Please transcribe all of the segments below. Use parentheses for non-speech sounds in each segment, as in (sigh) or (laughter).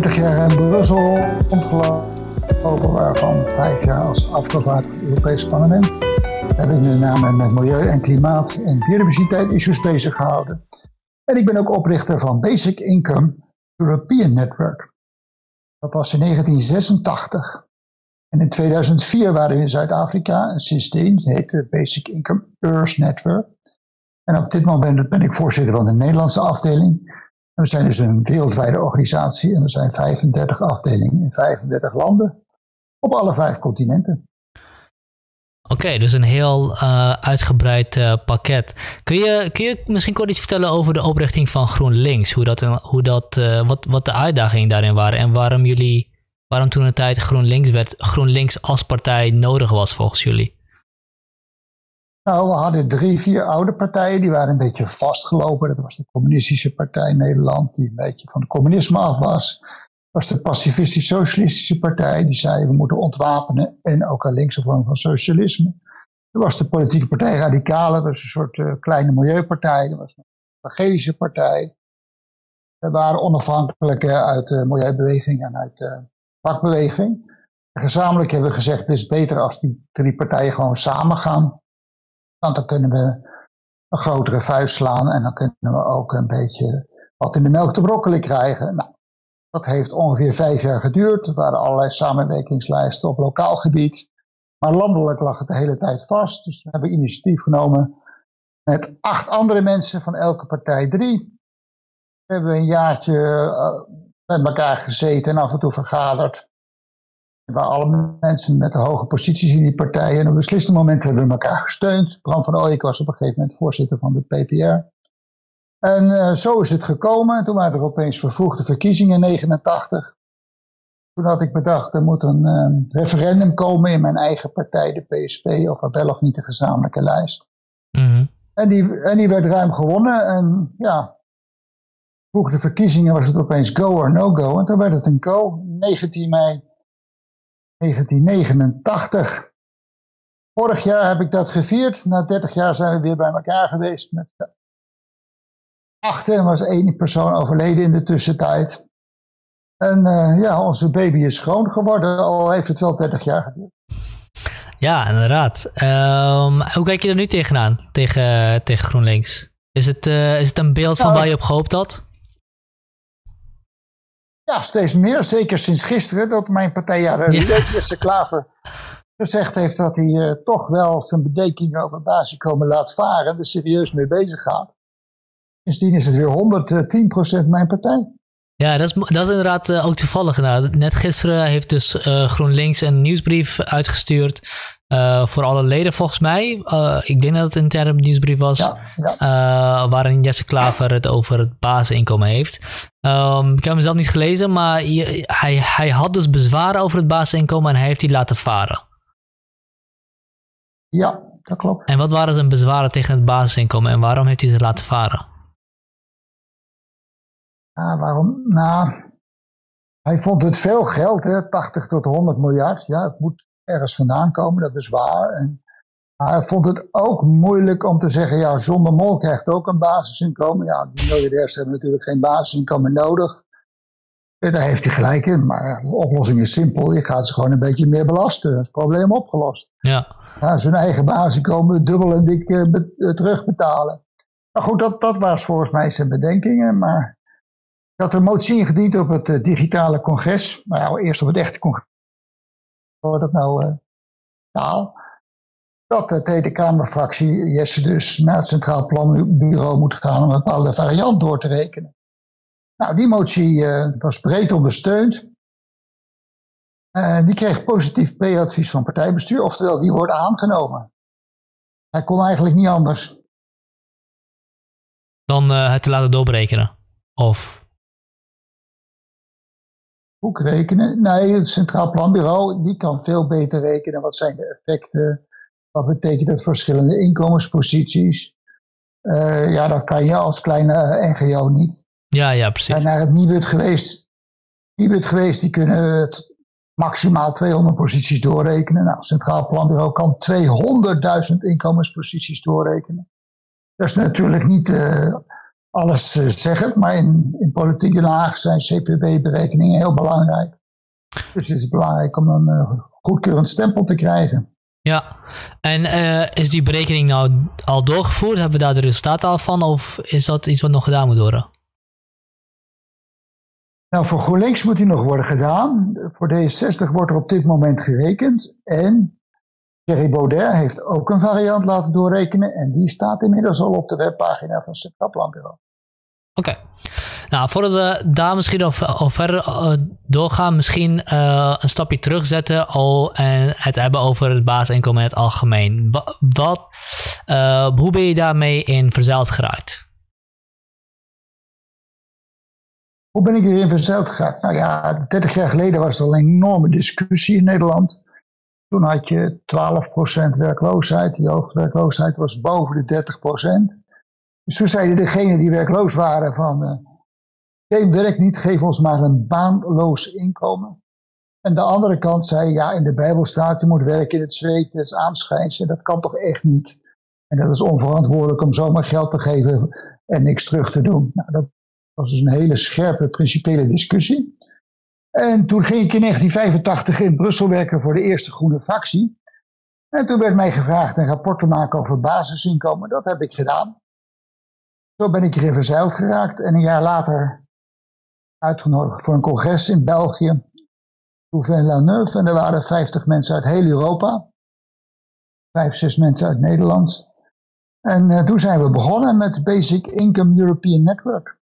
30 jaar in Brussel rondgelopen, waarvan vijf jaar als afgevaardigd Europees Parlement. Heb ik met name met milieu en klimaat en biodiversiteit issues bezig gehouden. En ik ben ook oprichter van Basic Income European Network. Dat was in 1986. En in 2004 waren we in Zuid-Afrika en sindsdien heet het Basic Income Earth Network. En op dit moment ben ik voorzitter van de Nederlandse afdeling. En we zijn dus een wereldwijde organisatie en er zijn 35 afdelingen in 35 landen op alle vijf continenten. Oké, dus een heel uh, uitgebreid uh, pakket. Kun je, kun je misschien kort iets vertellen over de oprichting van GroenLinks? Hoe dat, hoe dat, uh, wat, wat de uitdagingen daarin waren en waarom jullie, waarom toen een tijd GroenLinks werd, GroenLinks als partij nodig was volgens jullie? Nou, we hadden drie, vier oude partijen, die waren een beetje vastgelopen. Dat was de Communistische Partij Nederland, die een beetje van het communisme af was. Dat was de Pacifistisch-Socialistische Partij, die zei we moeten ontwapenen en ook een linkse vorm van socialisme. Er was de politieke partij Radicale, dat was een soort uh, kleine milieupartij. Er was een evangelische partij. Er waren onafhankelijke uit de milieubeweging en uit de vakbeweging. En gezamenlijk hebben we gezegd, het is beter als die drie partijen gewoon samen gaan want dan kunnen we een grotere vuist slaan en dan kunnen we ook een beetje wat in de melk te brokkelen krijgen. Nou, dat heeft ongeveer vijf jaar geduurd. Er waren allerlei samenwerkingslijsten op lokaal gebied. Maar landelijk lag het de hele tijd vast. Dus we hebben initiatief genomen met acht andere mensen van elke partij drie. We hebben een jaartje uh, met elkaar gezeten en af en toe vergaderd. Waar alle mensen met de hoge posities in die partijen en op beslissende momenten hebben we elkaar gesteund. Bram van Ooyek was op een gegeven moment voorzitter van de PPR. En uh, zo is het gekomen. Toen waren er opeens vervroegde verkiezingen in 89. Toen had ik bedacht, er moet een uh, referendum komen in mijn eigen partij, de PSP, over wel of niet de gezamenlijke lijst. Mm -hmm. en, die, en die werd ruim gewonnen. En ja, vroeg de verkiezingen was het opeens go or no go. En toen werd het een go. 19 mei 1989. Vorig jaar heb ik dat gevierd. Na 30 jaar zijn we weer bij elkaar geweest met achter. Er was één persoon overleden in de tussentijd. En uh, ja, onze baby is schoon geworden, al heeft het wel 30 jaar geduurd. Ja, inderdaad. Um, hoe kijk je er nu tegenaan, tegen, tegen GroenLinks? Is het, uh, is het een beeld van nou, waar je op gehoopt had? Ja, steeds meer. Zeker sinds gisteren dat mijn partij, ja, de. Jesse Klaver, gezegd heeft dat hij uh, toch wel zijn bedenkingen over basiskomen laat varen. Er serieus mee bezig gaat. Sindsdien is het weer 110% mijn partij. Ja, dat is, dat is inderdaad uh, ook toevallig. Net gisteren heeft dus uh, GroenLinks een nieuwsbrief uitgestuurd uh, voor alle leden volgens mij. ik denk dat het een interne nieuwsbrief was. Ja, ja. waarin Jesse Klaver het over het basisinkomen heeft. Um, ik heb hem zelf niet gelezen, maar hij, hij had dus bezwaren over het basisinkomen en hij heeft die laten varen. Ja, dat klopt. En wat waren zijn bezwaren tegen het basisinkomen en waarom heeft hij ze laten varen? Ja, waarom? Nou, hij vond het veel geld, hè, 80 tot 100 miljard. Ja, het moet ergens vandaan komen, dat is waar. En hij vond het ook moeilijk om te zeggen, ja, zonder mol krijgt ook een basisinkomen. Ja, die miljardairs hebben natuurlijk geen basisinkomen nodig. Ja, daar heeft hij gelijk in, maar de oplossing is simpel. Je gaat ze gewoon een beetje meer belasten. Dat is het probleem opgelost. Ja. ja zijn eigen basisinkomen dubbel en dik uh, terugbetalen. Nou goed, dat, dat was volgens mij zijn bedenkingen, maar had een motie ingediend op het uh, digitale congres. Maar nou, eerst op het echte congres. Wordt dat nou uh, taal? Dat de Tweede Kamerfractie Jesse dus naar het Centraal Planbureau moet gaan om een bepaalde variant door te rekenen. Nou, die motie uh, was breed ondersteund. die kreeg positief pre-advies van partijbestuur, oftewel die wordt aangenomen. Hij kon eigenlijk niet anders. Dan het te laten doorberekenen? Of boek rekenen. Nee, het Centraal Planbureau die kan veel beter rekenen. Wat zijn de effecten? Wat betekent het verschillende inkomensposities? Uh, ja, dat kan je als kleine NGO niet. Ja, ja, precies. En naar het Nibud geweest. Nibud geweest, die kunnen het maximaal 200 posities doorrekenen. Nou, het Centraal Planbureau kan 200.000 inkomensposities doorrekenen. Dat is natuurlijk niet uh, alles zeggen, maar in, in politieke laag zijn CPB-berekeningen heel belangrijk. Dus het is belangrijk om een goedkeurend stempel te krijgen. Ja, en is die berekening nou al doorgevoerd? Hebben we daar de resultaten al van? Of is dat iets wat nog gedaan moet worden? Nou, voor GroenLinks moet die nog worden gedaan. Voor D66 wordt er op dit moment gerekend. En Thierry Baudet heeft ook een variant laten doorrekenen. En die staat inmiddels al op de webpagina van Centraal Planbureau. Oké. Nou, voordat we daar misschien al, verder uh, doorgaan, misschien uh, een stapje terugzetten al, en het hebben over het basisinkomen in het algemeen. Wat, uh, hoe ben je daarmee in verzeild geraakt? Hoe ben ik hierin verzeild geraakt? Nou ja, 30 jaar geleden was er al een enorme discussie in Nederland. Toen had je 12% werkloosheid. Die hoogwerkloosheid was boven de 30%. Dus toen zeiden degenen die werkloos waren van... Geen werk niet, geef ons maar een baanloos inkomen. En de andere kant zei, ja, in de Bijbel staat, je moet werken in het zweet des aanschijns. dat kan toch echt niet? En dat is onverantwoordelijk om zomaar geld te geven en niks terug te doen. Nou, dat was dus een hele scherpe principiële discussie. En toen ging ik in 1985 in Brussel werken voor de eerste groene fractie. En toen werd mij gevraagd een rapport te maken over basisinkomen. Dat heb ik gedaan. Zo ben ik erin verzeild geraakt en een jaar later uitgenodigd voor een congres in België. Louvain-la-Neuve. En er waren 50 mensen uit heel Europa. Vijf, zes mensen uit Nederland. En uh, toen zijn we begonnen met Basic Income European Network.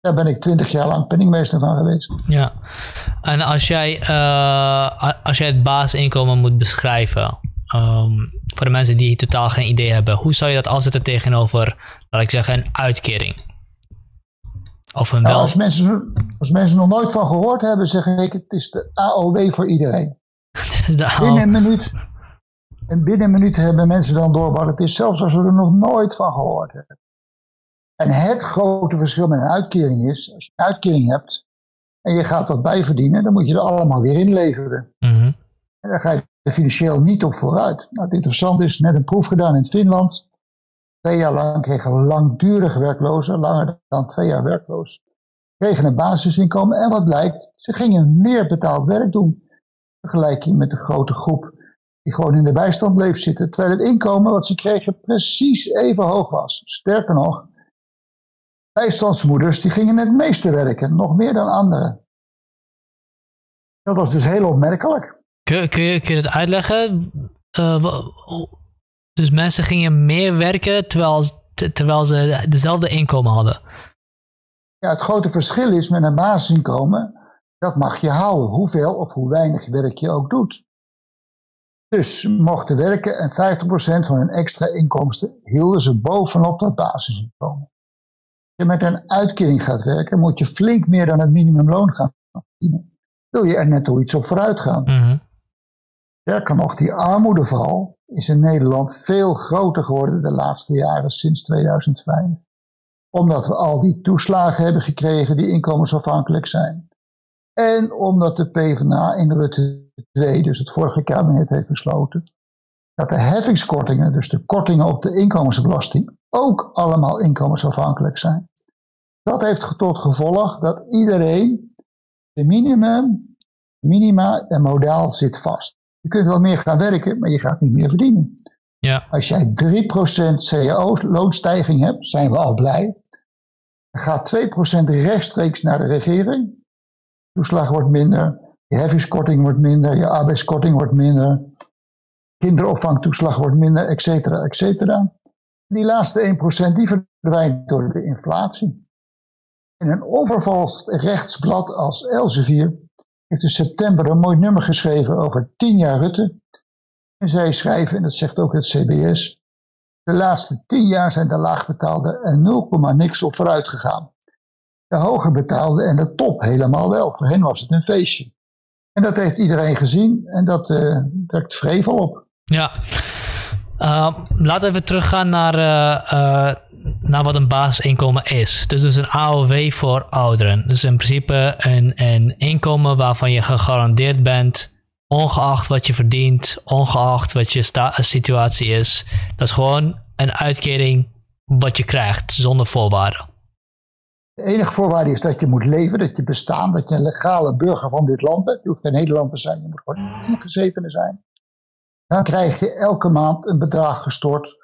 Daar ben ik twintig jaar lang penningmeester van geweest. Ja, en als jij, uh, als jij het basisinkomen moet beschrijven, um, voor de mensen die totaal geen idee hebben, hoe zou je dat afzetten tegenover, laat ik zeggen, een uitkering? Of een nou, wel... als, mensen, als mensen nog nooit van gehoord hebben, zeg ik, het is de AOW voor iedereen. (laughs) binnen een minuut. En binnen een minuut hebben mensen dan door wat het is, zelfs als ze er nog nooit van gehoord hebben. En het grote verschil met een uitkering is, als je een uitkering hebt en je gaat wat bijverdienen, dan moet je er allemaal weer inleveren. Mm En daar ga je financieel niet op vooruit. Nou, het interessante is, net een proef gedaan in Finland. Twee jaar lang kregen langdurig werklozen, langer dan twee jaar werkloos, kregen een basisinkomen. En wat blijkt, ze gingen meer betaald werk doen. Vergelijking met de grote groep die gewoon in de bijstand bleef zitten. Terwijl het inkomen wat ze kregen precies even hoog was. Sterker nog, bijstandsmoeders die gingen het meeste werken, nog meer dan anderen. Dat was dus heel opmerkelijk. Kun, kun, je, kun je het uitleggen? Uh, dus mensen gingen meer werken terwijl, terwijl ze dezelfde inkomen hadden. Ja, het grote verschil is met een basisinkomen, dat mag je houden, hoeveel of hoe weinig werk je ook doet. Dus mochten werken en 50% van hun extra inkomsten hielden ze bovenop dat basisinkomen je met een uitkering gaat werken, moet je flink meer dan het minimumloon gaan verdienen. Wil je er netto iets op vooruit gaan. Mm Sterker nog, die armoedeval is in Nederland veel groter geworden de laatste jaren sinds 2005. Omdat we al die toeslagen hebben gekregen die inkomensafhankelijk zijn. En omdat de PvdA in Rutte 2, dus het vorige kabinet, heeft besloten dat de heffingskortingen, dus de kortingen op de inkomensbelasting, ook allemaal inkomensafhankelijk zijn. Dat heeft tot gevolg dat iedereen de minimum, minima en modaal zit vast. Je kunt wel meer gaan werken, maar je gaat niet meer verdienen. Ja. Als jij 3% cao-loonstijging hebt, zijn we al blij. Dan gaat 2% rechtstreeks naar de regering. Toeslag wordt minder, je heffingskorting wordt minder, je arbeidskorting wordt minder, kinderopvangtoeslag wordt minder, et cetera, et cetera. Die laatste 1% die verdwijnt door de inflatie. In een onvervalst rechtsblad als Elsevier heeft in september een mooi nummer geschreven over 10 jaar Rutte. En zij schrijven, en dat zegt ook het CBS, de laatste 10 jaar zijn de laagbetaalde en 0, niks op vooruit gegaan. De hoger betaalde en de top helemaal wel. Voor hen was het een feestje. En dat heeft iedereen gezien en dat uh, trekt vrevel op. Ja, uh, laten we even teruggaan naar, uh, naar wat een basisinkomen is. Dus, dus een AOW voor ouderen. Dus in principe een, een inkomen waarvan je gegarandeerd bent, ongeacht wat je verdient, ongeacht wat je situatie is. Dat is gewoon een uitkering wat je krijgt, zonder voorwaarden. De enige voorwaarde is dat je moet leven, dat je bestaan, dat je een legale burger van dit land bent. Je hoeft geen Nederlander te zijn, je moet gewoon ingezetene zijn. Dan krijg je elke maand een bedrag gestort,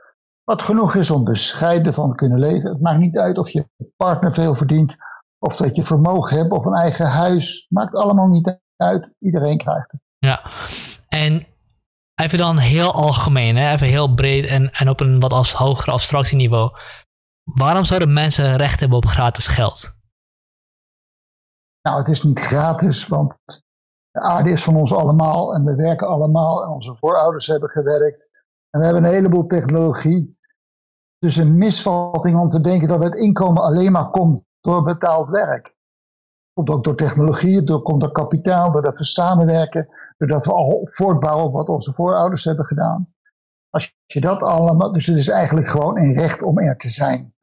wat genoeg is om bescheiden van te kunnen leven. Het maakt niet uit of je partner veel verdient, of dat je vermogen hebt, of een eigen huis. Maakt allemaal niet uit, iedereen krijgt het. Ja, en even dan heel algemeen, hè? even heel breed en, en op een wat hoger abstractieniveau. Waarom zouden mensen recht hebben op gratis geld? Nou, het is niet gratis, want de aarde is van ons allemaal en we werken allemaal en onze voorouders hebben gewerkt. En we hebben een heleboel technologie. Dus een misvatting om te denken dat het inkomen alleen maar komt door betaald werk. Komt ook door technologie, door, komt door kapitaal, doordat we samenwerken, doordat we al voortbouwen op wat onze voorouders hebben gedaan. Als je dat allemaal, dus het is eigenlijk gewoon een recht om er te zijn.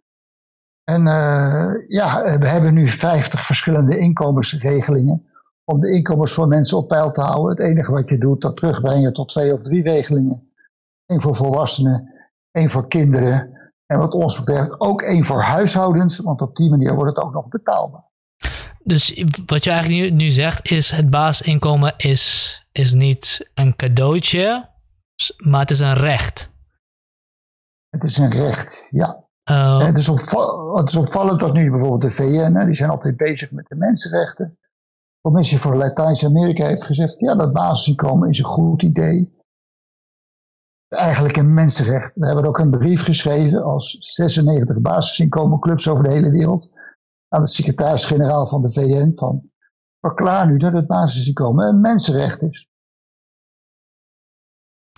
En uh, ja, we hebben nu 50 verschillende inkomensregelingen om de inkomens van mensen op peil te houden. Het enige wat je doet, dat terugbrengen tot twee of drie regelingen. Eén voor volwassenen, één voor kinderen. En wat ons betreft ook één voor huishoudens, want op die manier wordt het ook nog betaalbaar. Dus wat je eigenlijk nu, nu zegt is, het basisinkomen is, is niet een cadeautje, maar het is een recht. Het is een recht, ja. Uh, het, is het, is opvallend dat nu bijvoorbeeld de VN, die zijn altijd bezig met de mensenrechten. De Commissie voor Latijns-Amerika heeft gezegd, ja, dat basisinkomen is een goed idee. Eigenlijk een mensenrecht. We hebben ook een brief geschreven als 96 basisinkomenclubs over de hele wereld aan de secretaris-generaal van de VN van verklaar nu dat het basisinkomen een mensenrecht is.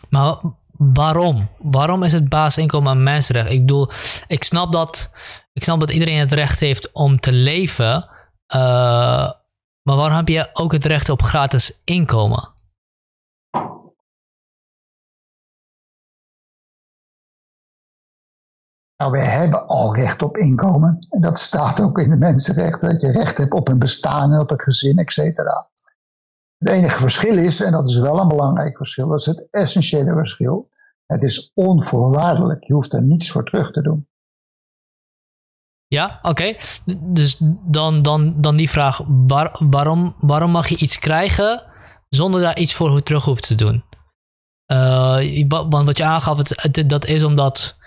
Maar waarom? Waarom is het basisinkomen een mensenrecht? Ik bedoel, ik snap dat, ik snap dat iedereen het recht heeft om te leven. Uh, maar waarom heb je ook het recht op gratis inkomen? Nou, wij hebben al recht op inkomen. En dat staat ook in de mensenrechten, dat je recht hebt op een bestaan en op een gezin, et cetera. Het enige verschil is, en dat is wel een belangrijk verschil, dat is het essentiële verschil. Het is onvoorwaardelijk. Je hoeft er niets voor terug te doen. Ja, oké. Dus dan, dan, dan die vraag: waarom, waarom mag je iets krijgen zonder daar iets voor terug hoeft te doen? Uh, want wat je aangaf, het, dat is omdat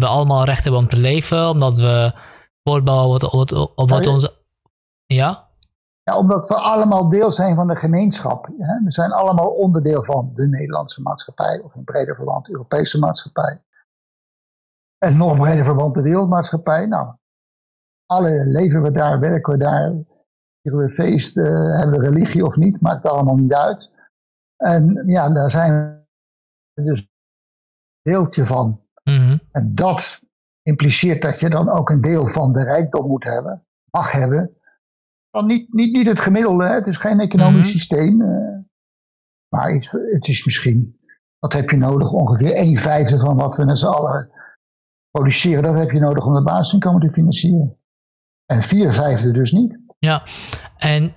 we allemaal recht hebben om te leven, omdat we voortbouwen op wat, op wat onze. Ja? Ja, omdat we allemaal deel zijn van de gemeenschap. We zijn allemaal onderdeel van de Nederlandse maatschappij, of in breder verband de Europese maatschappij. En nog breder verband de wereldmaatschappij. Nou, alle leven we daar, werken we daar, vieren we feest, hebben we religie of niet, maakt allemaal niet uit. En ja, daar zijn we dus een deeltje van. Mhm. En dat impliceert dat je dan ook een deel van de rijkdom moet hebben, mag hebben. Dan niet, niet, niet het gemiddelde, het is geen economisch mhm. systeem. Uh, maar het, het, is misschien, wat heb je nodig? Ongeveer een vijfde van wat we met z'n allen produceren, dat heb je nodig om de basisinkomen te financieren. En vier vijfde dus niet. Ja, en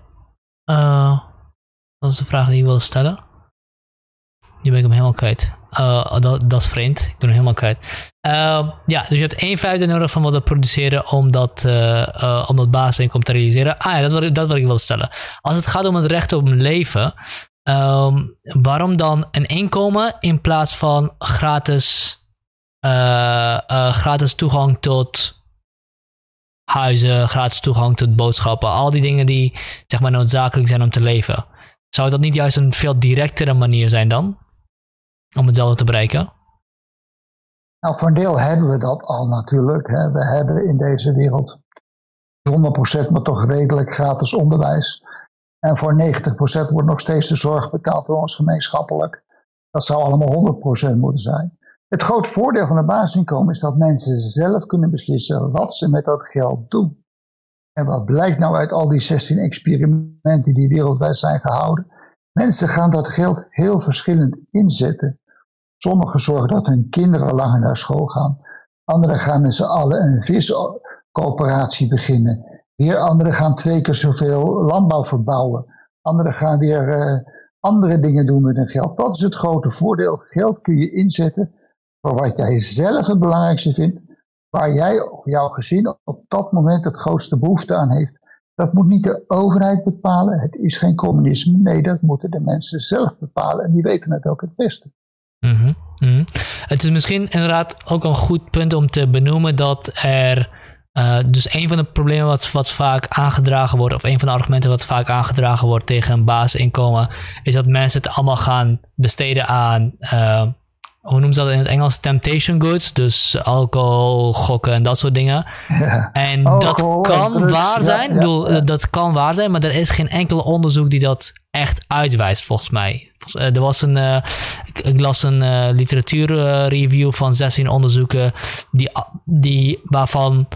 uh, dat is de vraag die je wilde stellen. Nu ben ik hem helemaal kwijt. Uh, dat, dat, is vreemd. Ik ben hem helemaal kwijt. Uh, ja, dus je hebt één vijfde nodig van wat we produceren om dat, uh, om dat basisinkomen te realiseren. Ah ja, dat wat, dat wat ik wil stellen. Als het gaat om het recht op leven, um, waarom dan een inkomen in plaats van gratis, gratis toegang tot huizen, gratis toegang tot boodschappen, al die dingen die zeg maar noodzakelijk zijn om te leven. Zou dat niet juist een veel directere manier zijn dan? Om hetzelfde te bereiken? Nou, voor een deel hebben we dat al natuurlijk. Hè. We hebben in deze wereld 100% maar toch redelijk gratis onderwijs. En voor 90% wordt nog steeds de zorg betaald door ons gemeenschappelijk. Dat zou allemaal 100% moeten zijn. Het grote voordeel van een basisinkomen is dat mensen zelf kunnen beslissen wat ze met dat geld doen. En wat blijkt nou uit al die 16 experimenten die wereldwijd zijn gehouden? Mensen gaan dat geld heel verschillend inzetten. Sommigen zorgen dat hun kinderen langer naar school gaan. Anderen gaan met z'n allen een viscoöperatie beginnen. Weer anderen gaan twee keer zoveel landbouw verbouwen. Anderen gaan weer uh, andere dingen doen met hun geld. Dat is het grote voordeel. Geld kun je inzetten voor wat jij zelf het belangrijkste vindt, waar jij of jouw gezin op dat moment het grootste behoefte aan heeft. Dat moet niet de overheid bepalen. Het is geen communisme. Nee, dat moeten de mensen zelf bepalen. En die weten het ook het beste. Mm -hmm. Het is misschien inderdaad ook een goed punt om te benoemen dat er. Uh, dus een van de problemen wat, wat vaak aangedragen wordt, of een van de argumenten wat vaak aangedragen wordt tegen een basisinkomen, is dat mensen het allemaal gaan besteden aan uh, hoe noemen ze dat in het Engels? Temptation goods. Dus alcohol, gokken en dat soort dingen. En dat kan waar zijn. Dat kan waar zijn, maar er is geen enkel onderzoek die dat echt uitwijst, volgens mij. Eh, er was een, uh, ik, las een uh, literatuurreview van 16 onderzoeken, die, die, waarvan,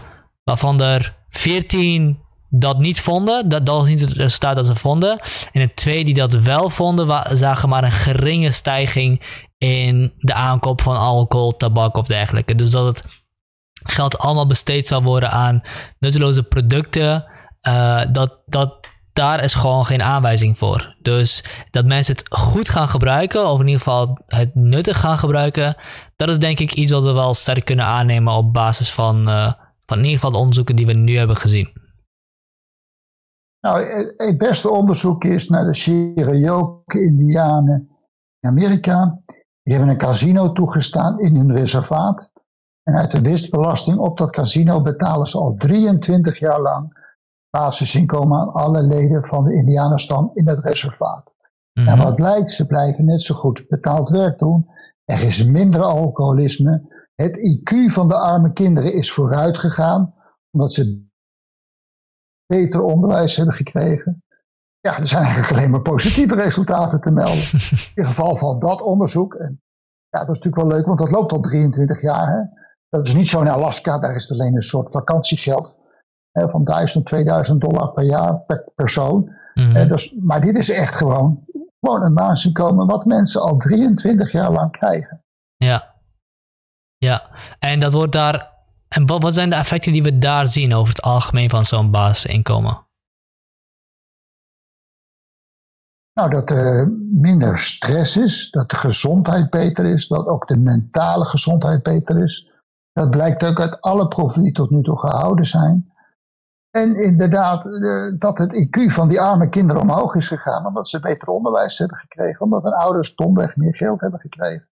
waarvan er 14 dat niet vonden. Dat, dat was niet het resultaat dat ze vonden. En de twee die dat wel vonden, zagen maar een geringe stijging in de aankoop van alcohol, tabak of dergelijke. Dus dat het geld allemaal besteed zal worden aan nutteloze producten, uh, dat, dat, daar is gewoon geen aanwijzing voor. Dus dat mensen het goed gaan gebruiken, of in ieder geval het nuttig gaan gebruiken, dat is denk ik iets wat we wel sterk kunnen aannemen op basis van, uh, van in ieder geval de onderzoeken die we nu hebben gezien. Nou, het beste onderzoek is naar de Cherokee-Indianen in Amerika. Die hebben een casino toegestaan in hun reservaat. En uit de winstbelasting op dat casino betalen ze al 23 jaar lang basisinkomen aan alle leden van de Indianenstam in het reservaat. En mhm. wat blijkt, ze blijven net zo goed betaald werk doen. Er is minder alcoholisme. Het IQ van de arme kinderen is vooruit gegaan, omdat ze beter onderwijs hebben gekregen. Ja, er zijn eigenlijk alleen maar positieve resultaten te melden. (laughs) In geval van dat onderzoek. En ja, dat is natuurlijk wel leuk, want dat loopt al 23 jaar. Hè? Dat is niet zo in Alaska, daar is het alleen een soort vakantiegeld. Hè, van 1000, 2000 dollar per jaar per persoon. Mm dus, maar dit is echt gewoon, gewoon een basisinkomen wat mensen al 23 jaar lang krijgen. Ja. Ja, en dat wordt daar. En wat, wat zijn de effecten die we daar zien over het algemeen van zo'n basisinkomen? Nou, dat er minder stress is, dat de gezondheid beter is, dat ook de mentale gezondheid beter is. Dat blijkt ook uit alle proeven die tot nu toe gehouden zijn. En inderdaad, dat het IQ van die arme kinderen omhoog is gegaan, omdat ze beter onderwijs hebben gekregen, omdat hun ouders domweg meer geld hebben gekregen.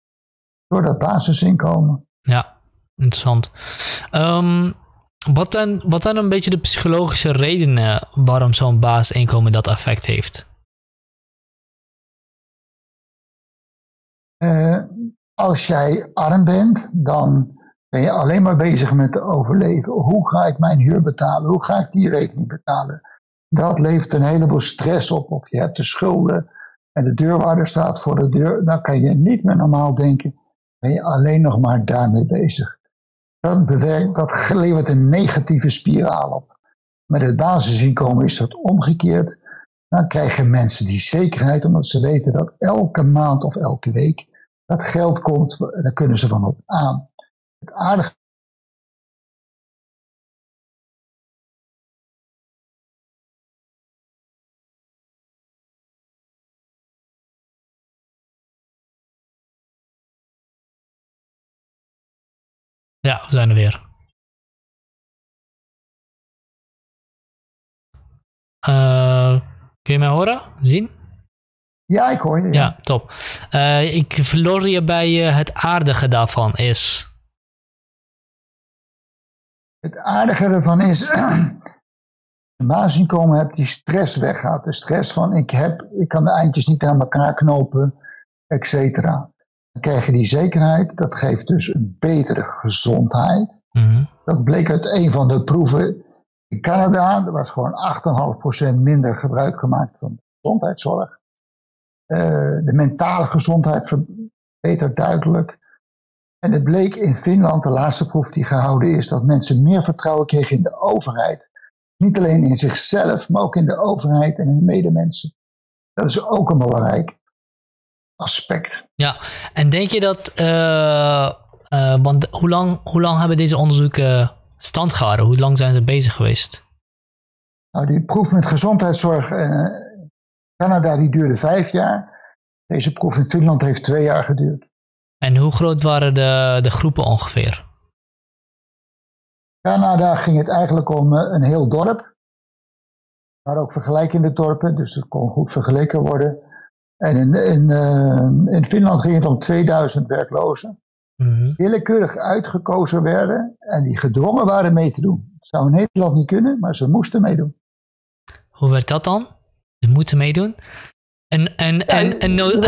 Door dat basisinkomen. Ja, interessant. Um, wat, zijn, wat zijn een beetje de psychologische redenen waarom zo'n basisinkomen dat effect heeft? Uh, als jij arm bent, dan ben je alleen maar bezig met overleven. Hoe ga ik mijn huur betalen? Hoe ga ik die rekening betalen? Dat levert een heleboel stress op. Of je hebt de schulden en de deurwaarder staat voor de deur. Dan kan je niet meer normaal denken. Ben je alleen nog maar daarmee bezig. Dat, dat levert een negatieve spiraal op. Met het basisinkomen is dat omgekeerd. Dan krijgen mensen die zekerheid omdat ze weten dat elke maand of elke week dat geld komt, daar kunnen ze van op aan. Het aardige Ja, we zijn er weer. Uh, kun je mij horen? Zien? Ja, ik hoor je. Ja, top. Uh, ik verloor je bij uh, het aardige daarvan is. Het aardige ervan is. een basisinkomen hebt die stress weggaat. De stress van ik, heb, ik kan de eindjes niet aan elkaar knopen, et cetera. Dan krijg je die zekerheid. Dat geeft dus een betere gezondheid. Mm Dat bleek uit een van de proeven in Canada. Er was gewoon 8,5% minder gebruik gemaakt van gezondheidszorg. Eh, de mentale gezondheid verbetert duidelijk. En het bleek in Finland, de laatste proef die gehouden is, dat mensen meer vertrouwen kregen in de overheid. Niet alleen in zichzelf, maar ook in de overheid en in de medemensen. Dat is ook een belangrijk aspect. Ja, en denk je dat, uh, uh, want hoe lang, hoe lang hebben deze onderzoeken stand gehouden? Hoe lang zijn ze bezig geweest? Nou, die proef met gezondheidszorg Canada die duurde vijf jaar. Deze proef in Finland heeft twee jaar geduurd. En hoe groot waren de, de groepen ongeveer? Canada ging het eigenlijk om een heel dorp. Maar ook vergelijkende dorpen, dus het kon goed vergeleken worden. En in, in, in Finland ging het om 2000 werklozen. Mm Willekeurig uitgekozen werden en die gedwongen waren mee te doen. Dat zou in Nederland niet kunnen, maar ze moesten meedoen. Hoe werd dat dan? Ze moeten meedoen? En, en, en, en, (laughs) en,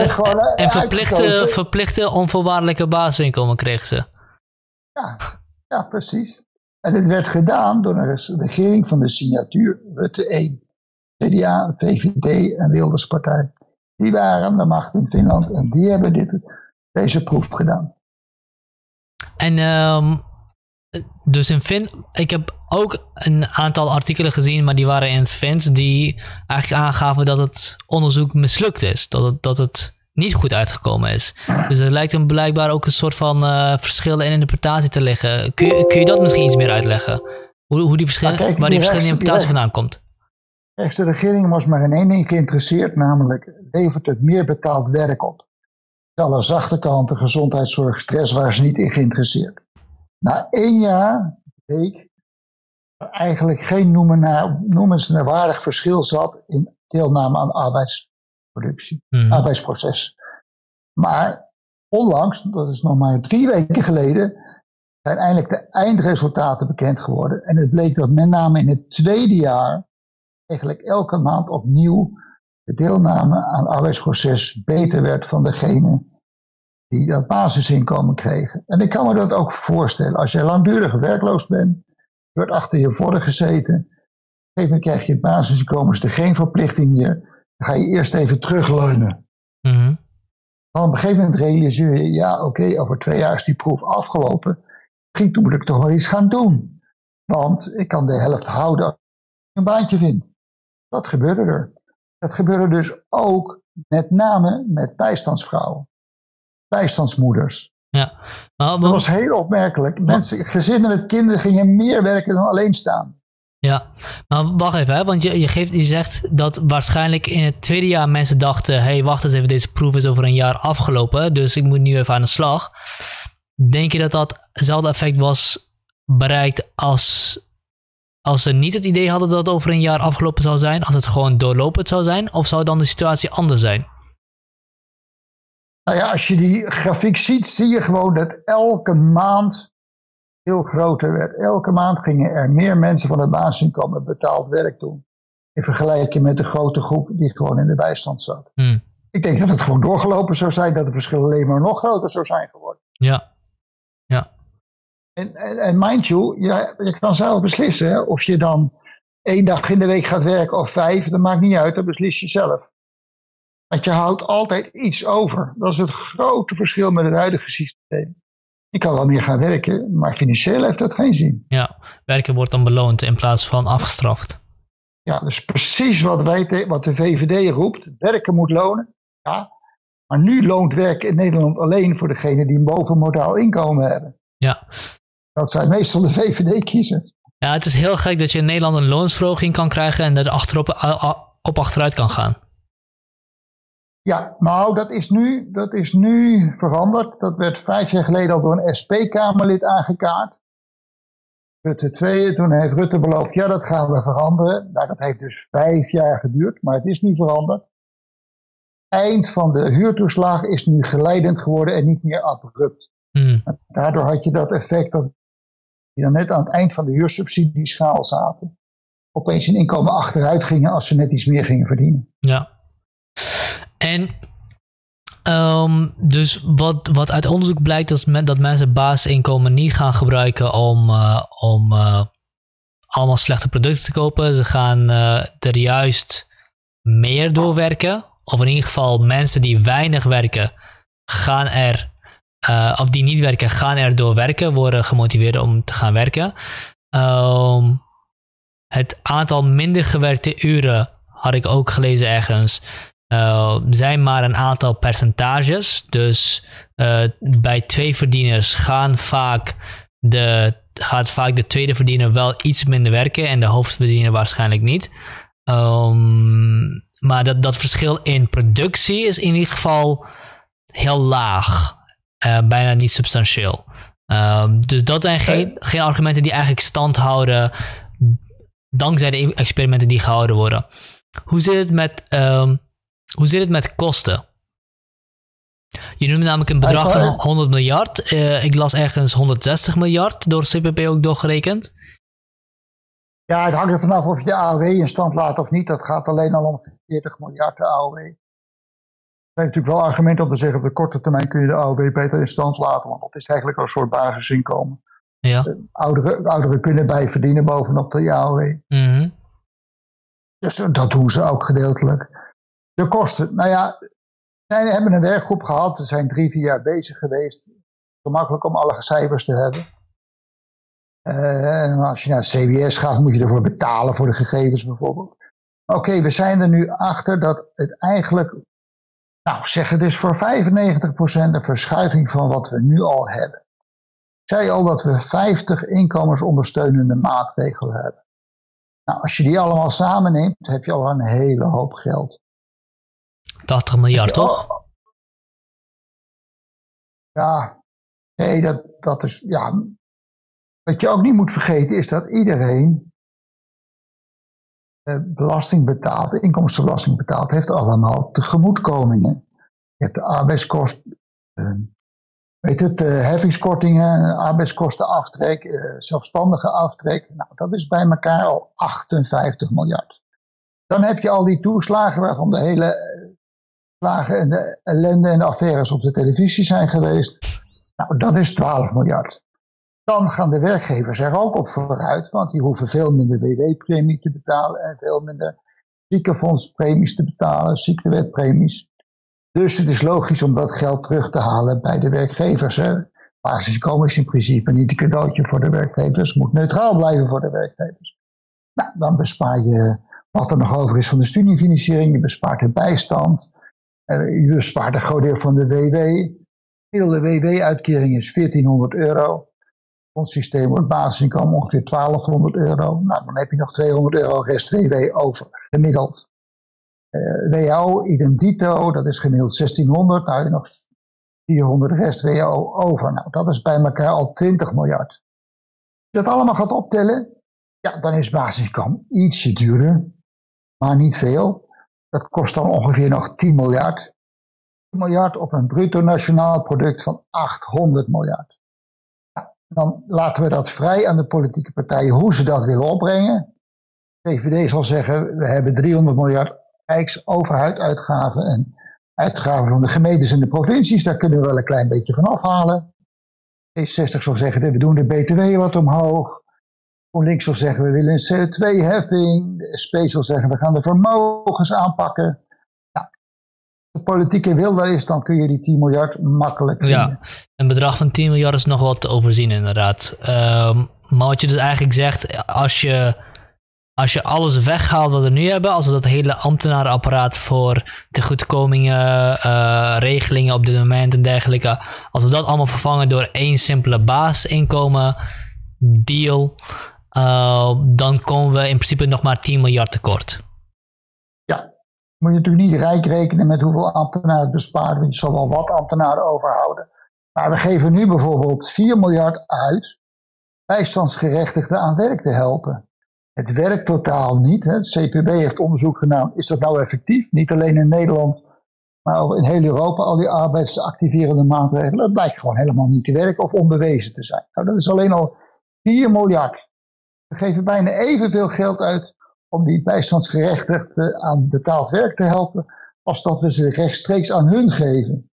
en verplichte, verplichte onvoorwaardelijke basisinkomen kregen ze. Ja, ja, precies. En het werd gedaan door een regering van de signatuur Rutte 1. CDA, VVD en Wilderspartij. Die waren aan de macht in Finland en die hebben dit, deze proef gedaan. En um, dus in Fin, ik heb ook een aantal artikelen gezien, maar die waren in het Fins, die eigenlijk aangaven dat het onderzoek mislukt is. Dat het, dat het niet goed uitgekomen is. Dus er lijkt hem blijkbaar ook een soort van uh, verschil in interpretatie te liggen. Kun je, kun je dat misschien iets meer uitleggen? Hoe, hoe die verschillen, waar die, die verschillende interpretatie vandaan komt? De regering was maar in één ding geïnteresseerd, namelijk levert het meer betaald werk op. Alle zachte kanten, gezondheidszorg, stress waren ze niet in geïnteresseerd. Na één jaar bleek eigenlijk geen noemenswaardig verschil zat in deelname aan arbeidsproductie, mhm. arbeidsproces. Maar onlangs, dat is nog maar drie weken geleden, zijn eindelijk de eindresultaten bekend geworden. En het bleek dat met name in het tweede jaar eigenlijk elke maand opnieuw de deelname aan arbeidsproces beter werd van degene die dat basisinkomen kregen. En ik kan me dat ook voorstellen. Als jij langdurig werkloos bent, je wordt achter je voren gezeten, op een gegeven moment krijg je het basisinkomen, is er geen verplichting meer. Dan ga je eerst even terugleunen. Mm Dan op een gegeven moment realiseer je, ja oké, over twee jaar is die proef afgelopen. Misschien toen moet ik toch wel iets gaan doen. Want ik kan de helft houden als ik een baantje vind. Dat gebeurde er. Dat gebeurde dus ook met name met bijstandsvrouwen bijstandsmoeders. Ja. Maar, dat was heel opmerkelijk. Mensen, gezinnen met kinderen gingen meer werken dan alleen staan. Ja, maar wacht even, hè? want je, je, geeft, je zegt dat waarschijnlijk in het tweede jaar mensen dachten: hé, hey, wacht eens even, deze proef is over een jaar afgelopen, dus ik moet nu even aan de slag. Denk je dat datzelfde effect was bereikt als, als ze niet het idee hadden dat het over een jaar afgelopen zou zijn, als het gewoon doorlopend zou zijn, of zou dan de situatie anders zijn? Nou ja, als je die grafiek ziet, zie je gewoon dat elke maand veel groter werd. Elke maand gingen er meer mensen van het basisinkomen betaald werk doen. In vergelijking met de grote groep die gewoon in de bijstand zat. Hmm. Ik denk dat het gewoon doorgelopen zou zijn, dat het verschil alleen maar nog groter zou zijn geworden. Ja. Ja. En, en, en mind you, je kan zelf beslissen hè, of je dan één dag in de week gaat werken of vijf, dat maakt niet uit, dat beslis je zelf. Want je houdt altijd iets over. Dat is het grote verschil met het huidige systeem. Je kan wel meer gaan werken, maar financieel heeft dat geen zin. Ja, werken wordt dan beloond in plaats van afgestraft. Ja, dus precies wat, wij wat de VVD roept. Werken moet lonen. Ja, maar nu loont werken in Nederland alleen voor degenen die een bovenmodaal inkomen hebben. Ja. Dat zijn meestal de VVD-kiezers. Ja, het is heel gek dat je in Nederland een loonsverhoging kan krijgen en er achterop op achteruit kan gaan. Ja, nou, dat is, nu, dat is nu veranderd. Dat werd vijf jaar geleden al door een SP-Kamerlid aangekaart. Rutte 2, toen heeft Rutte beloofd, ja, dat gaan we veranderen. Nou, dat heeft dus vijf jaar geduurd, maar het is nu veranderd. Eind van de huurtoeslag is nu geleidend geworden en niet meer abrupt. Hmm. Daardoor had je dat effect dat die dan net aan het eind van de huursubsidieschaal zaten. Opeens een inkomen achteruit gingen als ze net iets meer gingen verdienen. Ja. En um, dus wat, wat uit onderzoek blijkt, is dat mensen basisinkomen niet gaan gebruiken om, uh, om uh, allemaal slechte producten te kopen. Ze gaan uh, er juist meer doorwerken. Of in ieder geval mensen die weinig werken, gaan er, of die niet werken, gaan er door werken, worden gemotiveerd om te gaan werken. Um, het aantal minder gewerkte uren had ik ook gelezen ergens uh, zijn maar een aantal percentages. Dus uh, bij twee verdieners gaan vaak de, gaat vaak de tweede verdiener wel iets minder werken en de hoofdverdiener waarschijnlijk niet. Um, maar dat, dat verschil in productie is in ieder geval heel laag. Uh, bijna niet substantieel. Ehm, dus dat zijn geen, geen argumenten die eigenlijk stand houden dankzij de experimenten die gehouden worden. Hoe zit het met, um, hoe zit het met kosten? Je noemde namelijk een bedrag van 100 miljard. Uh, ik las ergens 160 miljard door CPP ook doorgerekend. Ja, het hangt er vanaf of je de AOW in stand laat of niet. Dat gaat alleen al om 40 miljard de AOW. Er zijn natuurlijk wel argumenten om te zeggen, op de korte termijn kun je de AOW beter in stand laten, want dat is eigenlijk al een soort basisinkomen. Ja. Eh, ouderen, ouderen kunnen bij verdienen bovenop de AOW. Mm Dus eh, dat doen ze ook gedeeltelijk. De kosten, nou ja, zij hebben een werkgroep gehad, ze zijn drie, vier jaar bezig geweest. Gemakkelijk om alle cijfers te hebben. Uh, als je naar CBS gaat, moet je ervoor betalen voor de gegevens bijvoorbeeld. Oké, we zijn er nu achter dat het eigenlijk, nou zeg het is voor 95% een verschuiving van wat we nu al hebben. Ik zei al dat we 50 inkomensondersteunende maatregelen hebben. Nou, als je die allemaal samenneemt, heb je al een hele hoop geld. 80 miljard, toch? Ja, nee, dat, dat is, ja, wat je ook niet moet vergeten is dat iedereen eh, belasting betaalt, inkomstenbelasting betaalt, heeft allemaal tegemoetkomingen. Je hebt de arbeidskosten, uh, weet het, uh, heffingskortingen, arbeidskostenaftrek, zelfstandige aftrek. Nou, dat is bij elkaar al 58 miljard. Dan heb je al die toeslagen waarvan de hele en de ellende en de affaires op de televisie zijn geweest. Nou, dat is 12 miljard dan gaan de werkgevers er ook op vooruit, want die hoeven veel minder WW-premie te betalen en veel minder ziekenfondspremies te betalen, ziektewetpremies. Dus het is logisch om dat geld terug te halen bij de werkgevers. Hè. Basisinkomen is in principe niet een cadeautje voor de werkgevers, moet neutraal blijven voor de werkgevers. Nou, dan bespaar je wat er nog over is van de studiefinanciering, je bespaart de bijstand, je bespaart een groot deel van de WW. De WW-uitkering is 1400 euro ons systeem wordt basisinkomen ongeveer 1200 euro. Nou, dan heb je nog 200 euro rest WW over, gemiddeld. Uh, WHO, idem dito, dat is gemiddeld 1600. Nou, je nog 400 rest WHO over. Nou, dat is bij elkaar al 20 miljard. Als je dat allemaal gaat optellen, ja, dan is basisinkomen ietsje duurder, maar niet veel. Dat kost dan ongeveer nog 10 miljard. 10 miljard op een bruto nationaal product van 800 miljard dan laten we dat vrij aan de politieke partijen hoe ze dat willen opbrengen. VVD zal zeggen, we hebben 300 miljard rijksoverheidsuitgaven en uitgaven van de gemeentes en de provincies, daar kunnen we wel een klein beetje van afhalen. D60 zal zeggen, we doen de BTW wat omhoog. GroenLinks zal zeggen, we willen een CO2-heffing. De SP zal zeggen, we gaan de vermogens aanpakken de politieke wil daar is, dan kun je die 10 miljard makkelijk vinden. Ja, een bedrag van 10 miljard is nog wat te overzien inderdaad. Ehm, maar wat je dus eigenlijk zegt, als je, als je alles weghaalt wat we nu hebben, als we dat hele ambtenarenapparaat voor tegoedkomingen, uh, regelingen op dit moment en dergelijke, als we dat allemaal vervangen door één simpele basisinkomen deal, uh, dan komen we in principe nog maar 10 miljard tekort moet je natuurlijk niet rijk rekenen met hoeveel ambtenaren het bespaart, want je zal wel wat ambtenaren overhouden. Maar we geven nu bijvoorbeeld 4 miljard uit bijstandsgerechtigden aan werk te helpen. Het werkt totaal niet. Hè. Het CPB heeft onderzoek gedaan. Is dat nou effectief? Niet alleen in Nederland, maar in heel Europa. Al die arbeidsactiverende maatregelen. Het blijkt gewoon helemaal niet te werken of onbewezen te zijn. Nou, dat is alleen al 4 miljard. We geven bijna evenveel geld uit om die bijstandsgerechtigden aan betaald werk te helpen, als dat we ze rechtstreeks aan hun geven.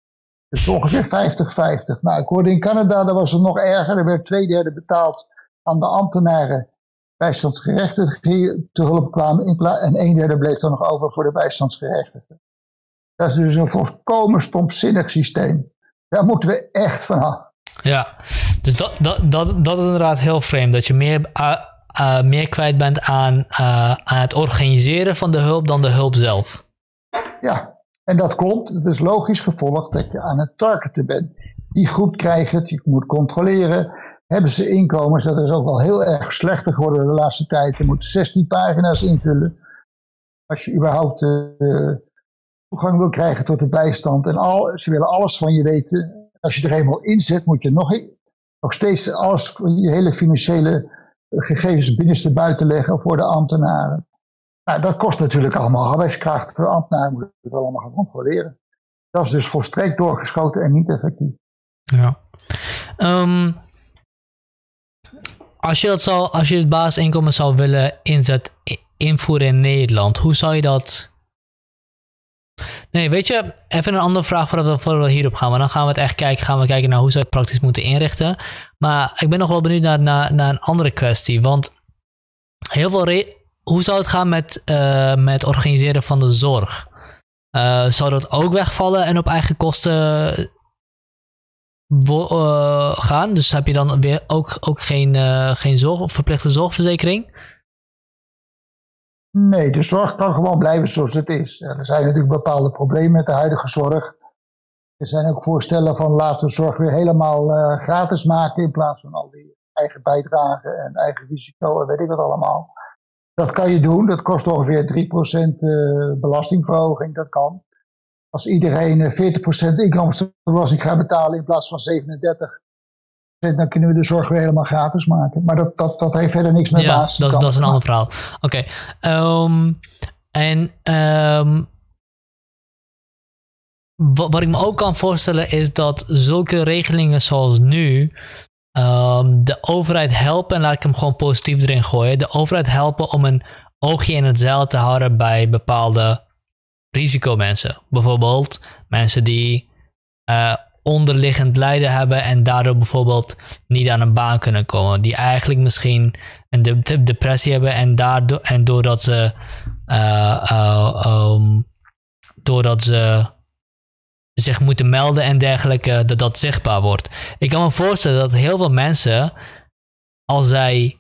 Dus ongeveer 50-50. Nou, ik hoorde in Canada, daar was het nog erger. Er werd twee derde betaald aan de ambtenaren bijstandsgerechtigden te hulp kwamen. En een derde bleef dan nog over voor de bijstandsgerechtigden. Dat is dus een volkomen stomzinnig systeem. Daar moeten we echt van af. Ja, dus dat, dat, dat, dat is inderdaad heel vreemd. Dat je meer uh, meer kwijt bent aan, uh, aan het organiseren van de hulp dan de hulp zelf. Ja, en dat komt, het is logisch gevolg dat je aan het targeten bent. Die groep krijgt het, je moet controleren. Hebben ze inkomens? Dat is ook wel heel erg slechter geworden de laatste tijd. Je moet 16 pagina's invullen. Als je überhaupt uh, toegang wil krijgen tot de bijstand. En al, ze willen alles van je weten. Als je er eenmaal in zet, moet je nog nog steeds alles, je hele financiële gegevens binnenste buiten leggen voor de ambtenaren. Nou, dat kost natuurlijk allemaal arbeidskracht. Voor ambtenaren moeten het allemaal gaan controleren. Dat is dus volstrekt doorgeschoten en niet effectief. Ja. Um, als je, dat zou, als je het basisinkomen zou willen inzet, invoeren in Nederland, hoe zou je dat. Nee, weet je, even een andere vraag voordat we, hierop gaan. Maar dan gaan we het echt kijken, gaan we kijken naar hoe je het praktisch moeten inrichten. Maar ik ben nog wel benieuwd naar, naar, naar een andere kwestie. Want heel veel hoe zou het gaan met, uh, met organiseren van de zorg? Uh, zou dat ook wegvallen en op eigen kosten uh, gaan. Dus heb je dan weer ook, ook geen, geen zorg, verplichte zorgverzekering? Nee, de zorg kan gewoon blijven zoals het is. Er zijn natuurlijk bepaalde problemen met de huidige zorg. Er zijn ook voorstellen van laten we zorg weer helemaal uh, gratis maken in plaats van al die eigen bijdragen en eigen risico en weet ik wat allemaal. Dat kan je doen, dat kost ongeveer 3% belastingverhoging, dat kan. Als iedereen 40% eh, inkomstenbelasting gaat betalen in plaats van 37, dan kunnen we de zorg weer helemaal gratis maken. Maar dat, dat, dat heeft verder niks met ja, basis. Dat, dat is een ander verhaal. Oké. Okay. Um, en um, wat, wat, ik me ook kan voorstellen is dat zulke regelingen zoals nu um, de overheid helpen, en laat ik hem gewoon positief erin gooien, de overheid helpen om een oogje in het zeil te houden bij bepaalde risicomensen. Bijvoorbeeld mensen die uh, onderliggend lijden hebben en daardoor bijvoorbeeld niet aan een baan kunnen komen. Die eigenlijk misschien een de depressie hebben en, daardoor, en doordat ze, uh, uh, um, doordat ze zich moeten melden en dergelijke, dat dat zichtbaar wordt. Ik kan me voorstellen dat heel veel mensen, als zij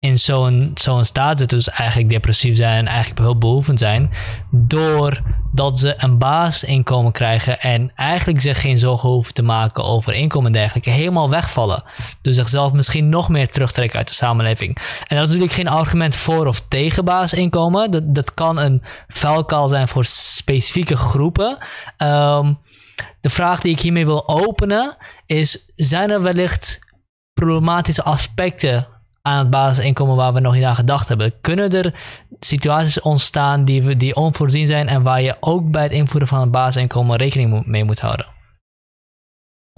in zo'n zo'n staat zitten, dus eigenlijk depressief zijn en eigenlijk hulpbehoevend zijn, doordat ze een basisinkomen krijgen en eigenlijk zich geen zorgen hoeven te maken over inkomen en dergelijke, helemaal wegvallen. Dus zichzelf misschien nog meer terugtrekken uit de samenleving. En dat is natuurlijk geen argument voor of tegen basisinkomen. Dat, dat kan een vuilkaal zijn voor specifieke groepen. Um, de vraag die ik hiermee wil openen is: zijn er wellicht problematische aspecten aan het basisinkomen waar we nog niet aan gedacht hebben. Kunnen er situaties ontstaan die, die onvoorzien zijn en waar je ook bij het invoeren van het basisinkomen rekening mee moet houden?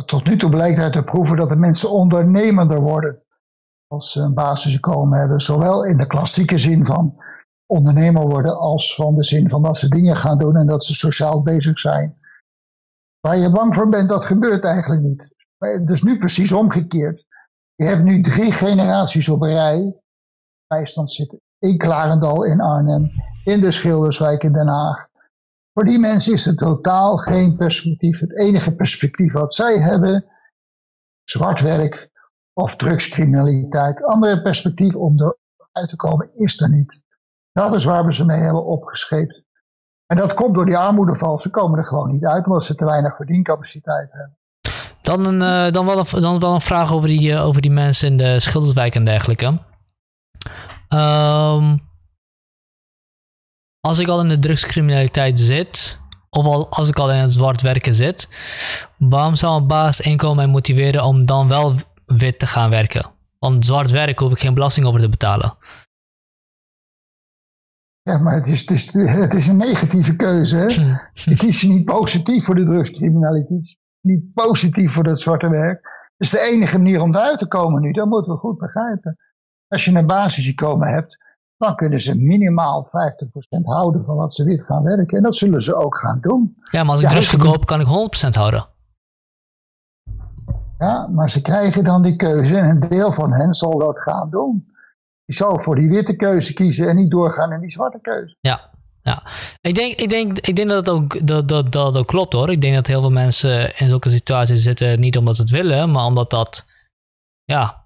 Tot nu toe blijkt uit de proeven dat de mensen ondernemender worden als ze een basisinkomen hebben. Zowel in de klassieke zin van ondernemer worden als van de zin van dat ze dingen gaan doen en dat ze sociaal bezig zijn. Waar je bang voor bent, dat gebeurt eigenlijk niet. Is nu precies omgekeerd. Je hebt nu drie generaties op rij. Bijstand zitten in Klarendal in Arnhem, in de Schilderswijk in Den Haag. Voor die mensen is er totaal geen perspectief. Het enige perspectief wat zij hebben, zwart werk of drugscriminaliteit. Andere perspectief om eruit te komen is er niet. Dat is waar we ze mee hebben opgescheept. En dat komt door die armoedeval. Ze komen er gewoon niet uit omdat ze te weinig verdiencapaciteit hebben. Dan, een, uh, dan, wel een, dan wel een vraag over die, uh, over die mensen in de Schilderswijk en dergelijke. Um, als ik al in de drugscriminaliteit zit, of al, als ik al in het zwart werken zit, waarom zou een baas inkomen mij motiveren om dan wel wit te gaan werken? Want zwart werk hoef ik geen belasting over te betalen. Ja, maar het is, het is, het is een negatieve keuze. Hè? je kiest je niet positief voor de drugscriminaliteit niet positief voor dat zwarte werk. Dat is de enige manier om eruit te komen nu. Dat moeten we goed begrijpen. Als je een basisinkomen hebt, dan kunnen ze minimaal 50% houden van wat ze wit gaan werken. En dat zullen ze ook gaan doen. Ja, maar als ik ja, drugs verkoop, kan ik 100% houden. Ja, maar ze krijgen dan die keuze en een deel van hen zal dat gaan doen. Die zal voor die witte keuze kiezen en niet doorgaan in die zwarte keuze. Ja, ja, ik denk, ik denk, ik denk dat het ook, dat, dat, dat ook klopt hoor. Ik denk dat heel veel mensen in zulke situaties zitten, niet omdat ze het willen, maar omdat dat ja,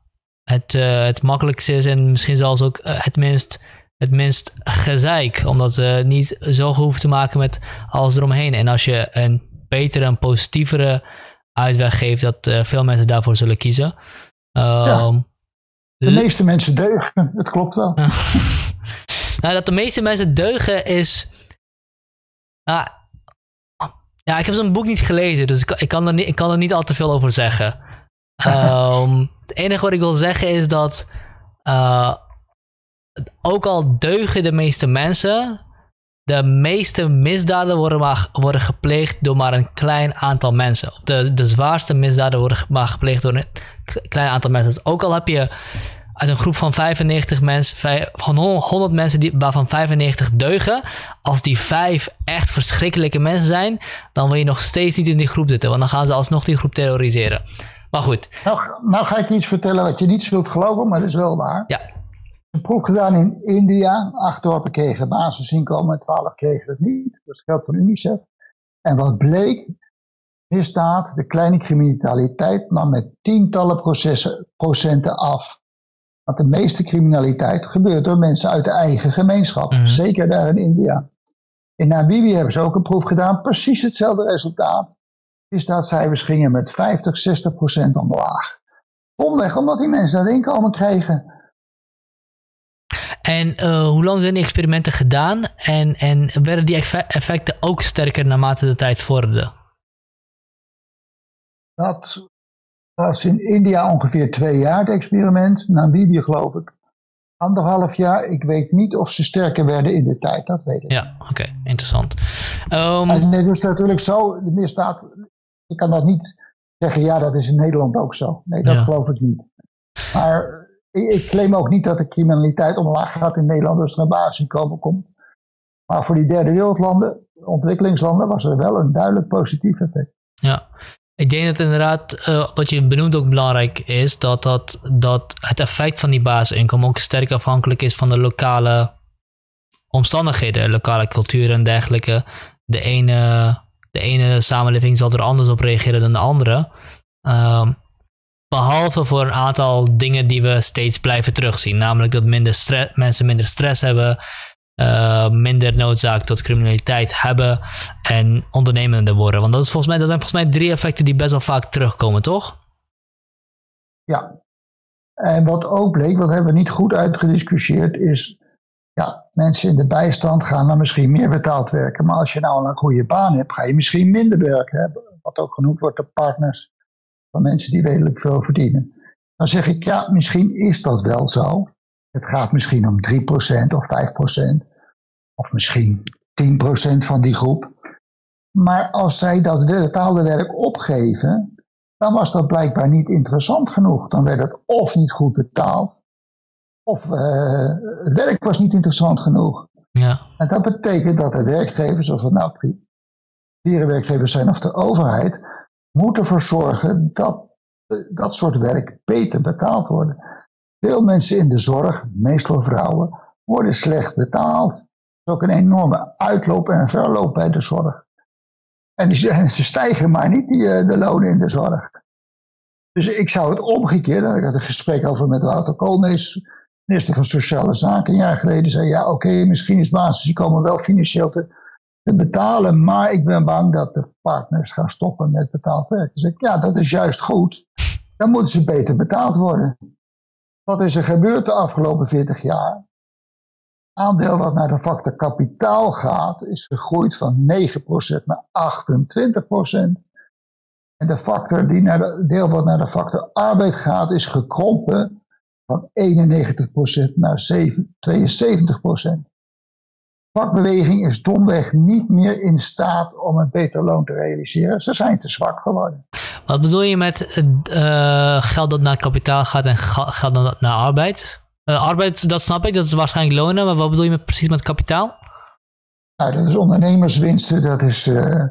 het, uh, het makkelijkste is en misschien zelfs ook uh, het minst, het minst gezeik. Omdat ze niet zo hoeven te maken met alles eromheen. En als je een betere en positievere uitweg geeft, dat uh, veel mensen daarvoor zullen kiezen. Ja. Ehm, de meeste mensen deugen, dat klopt wel. (laughs) Nou, dat de meeste mensen deugen is. Nou, ja, ik heb zo'n boek niet gelezen, dus ik, ik, kan er niet, ik kan er niet al te veel over zeggen. (laughs) Ehm, het enige wat ik wil zeggen is dat uh, ook al deugen de meeste mensen, de meeste misdaden worden, maar, worden gepleegd door maar een klein aantal mensen. De, de zwaarste misdaden worden maar gepleegd door een klein aantal mensen. Dus ook al heb je uit een groep van 95 mensen, van 100 mensen die, waarvan 95 deugen, als die vijf echt verschrikkelijke mensen zijn, dan wil je nog steeds niet in die groep zitten, want dan gaan ze alsnog die groep terroriseren. Maar goed. Nou, nou ga ik iets vertellen wat je niet zult geloven, maar dat is wel waar. Ja. Een proef gedaan in India. Acht dorpen kregen basisinkomen en twaalf kregen het niet. Dat is geld van UNICEF. En wat bleek? Misdaad, de kleine criminaliteit, nam met tientallen procenten af. Want de meeste criminaliteit gebeurt door mensen uit de eigen gemeenschap. Mhm. Zeker daar in India. In Namibië hebben ze ook een proef gedaan. Precies hetzelfde resultaat. Misdaadcijfers gingen met 50, 60 procent omlaag. Omweg omdat die mensen dat inkomen kregen. En uh, hoe lang zijn die experimenten gedaan? En, en werden die effecten ook sterker naarmate de tijd vorderde? Dat was in India ongeveer twee jaar het experiment. Namibië geloof ik anderhalf jaar. Ik weet niet of ze sterker werden in de tijd. Dat weet ik. Ja, oké. Interessant. Um... En het is natuurlijk zo, de misdaad... Je kan dat niet zeggen, ja, dat is in Nederland ook zo. Nee, dat geloof ik niet. Maar ik claim ook niet dat de criminaliteit omlaag gaat in Nederland als er een basisinkomen komt. Maar voor die derde wereldlanden, ontwikkelingslanden, was er wel een duidelijk positief effect. Ja, ik denk dat inderdaad, uh, wat je benoemt ook belangrijk is, dat, dat, dat het effect van die basisinkomen ook sterk afhankelijk is van de lokale omstandigheden, lokale cultuur en dergelijke. De ene, de ene samenleving zal er anders op reageren dan de andere. Um, Behalve voor een aantal dingen die we steeds blijven terugzien. Namelijk dat minder mensen minder stress hebben, uh, minder noodzaak tot criminaliteit hebben en ondernemender worden. Want dat, is volgens mij, dat zijn volgens mij drie effecten die best wel vaak terugkomen, toch? Ja. En wat ook bleek, wat hebben we niet goed uitgediscussieerd, is ja, mensen in de bijstand gaan dan misschien meer betaald werken. Maar als je nou een goede baan hebt, ga je misschien minder werken. Hè? Wat ook genoemd wordt de partners van mensen die redelijk veel verdienen. Dan zeg ik, ja, misschien is dat wel zo. Het gaat misschien om 3% of 5%, of misschien 10% van die groep. Maar als zij dat betaalde werk opgeven, dan was dat blijkbaar niet interessant genoeg. Dan werd het of niet goed betaald, of uh, het werk was niet interessant genoeg. Ja. En dat betekent dat de werkgevers, of het nou werkgevers zijn of de overheid, moeten ervoor zorgen dat dat soort werk beter betaald wordt. Veel mensen in de zorg, meestal vrouwen, worden slecht betaald. Er is ook een enorme uitloop en verloop bij de zorg. En, ze stijgen maar niet, die, eh, de lonen in de zorg. Dus ik zou het omgekeerd, ik had een gesprek over met Wouter Koolmees, minister van Sociale Zaken, een jaar geleden, zei ja, oké, misschien is basisinkomen wel financieel te, te betalen, maar ik ben bang dat de partners gaan stoppen met betaald werk. Dus ik, ja, dat is juist goed. Dan moeten ze beter betaald worden. Wat is er gebeurd de afgelopen 40 jaar? Aandeel wat naar de factor kapitaal gaat, is gegroeid van 9% naar 28%. En de factor die naar de, deel wat naar de factor arbeid gaat, is gekrompen van 91% naar 72% vakbeweging is domweg niet meer in staat om een beter loon te realiseren. Ze zijn te zwak geworden. Wat bedoel je met uh, geld dat naar kapitaal gaat en geld dat naar arbeid? Uh, arbeid, dat snap ik, dat is waarschijnlijk lonen, maar wat bedoel je met, precies met kapitaal? Nou, dat is ondernemerswinsten, dat is uh,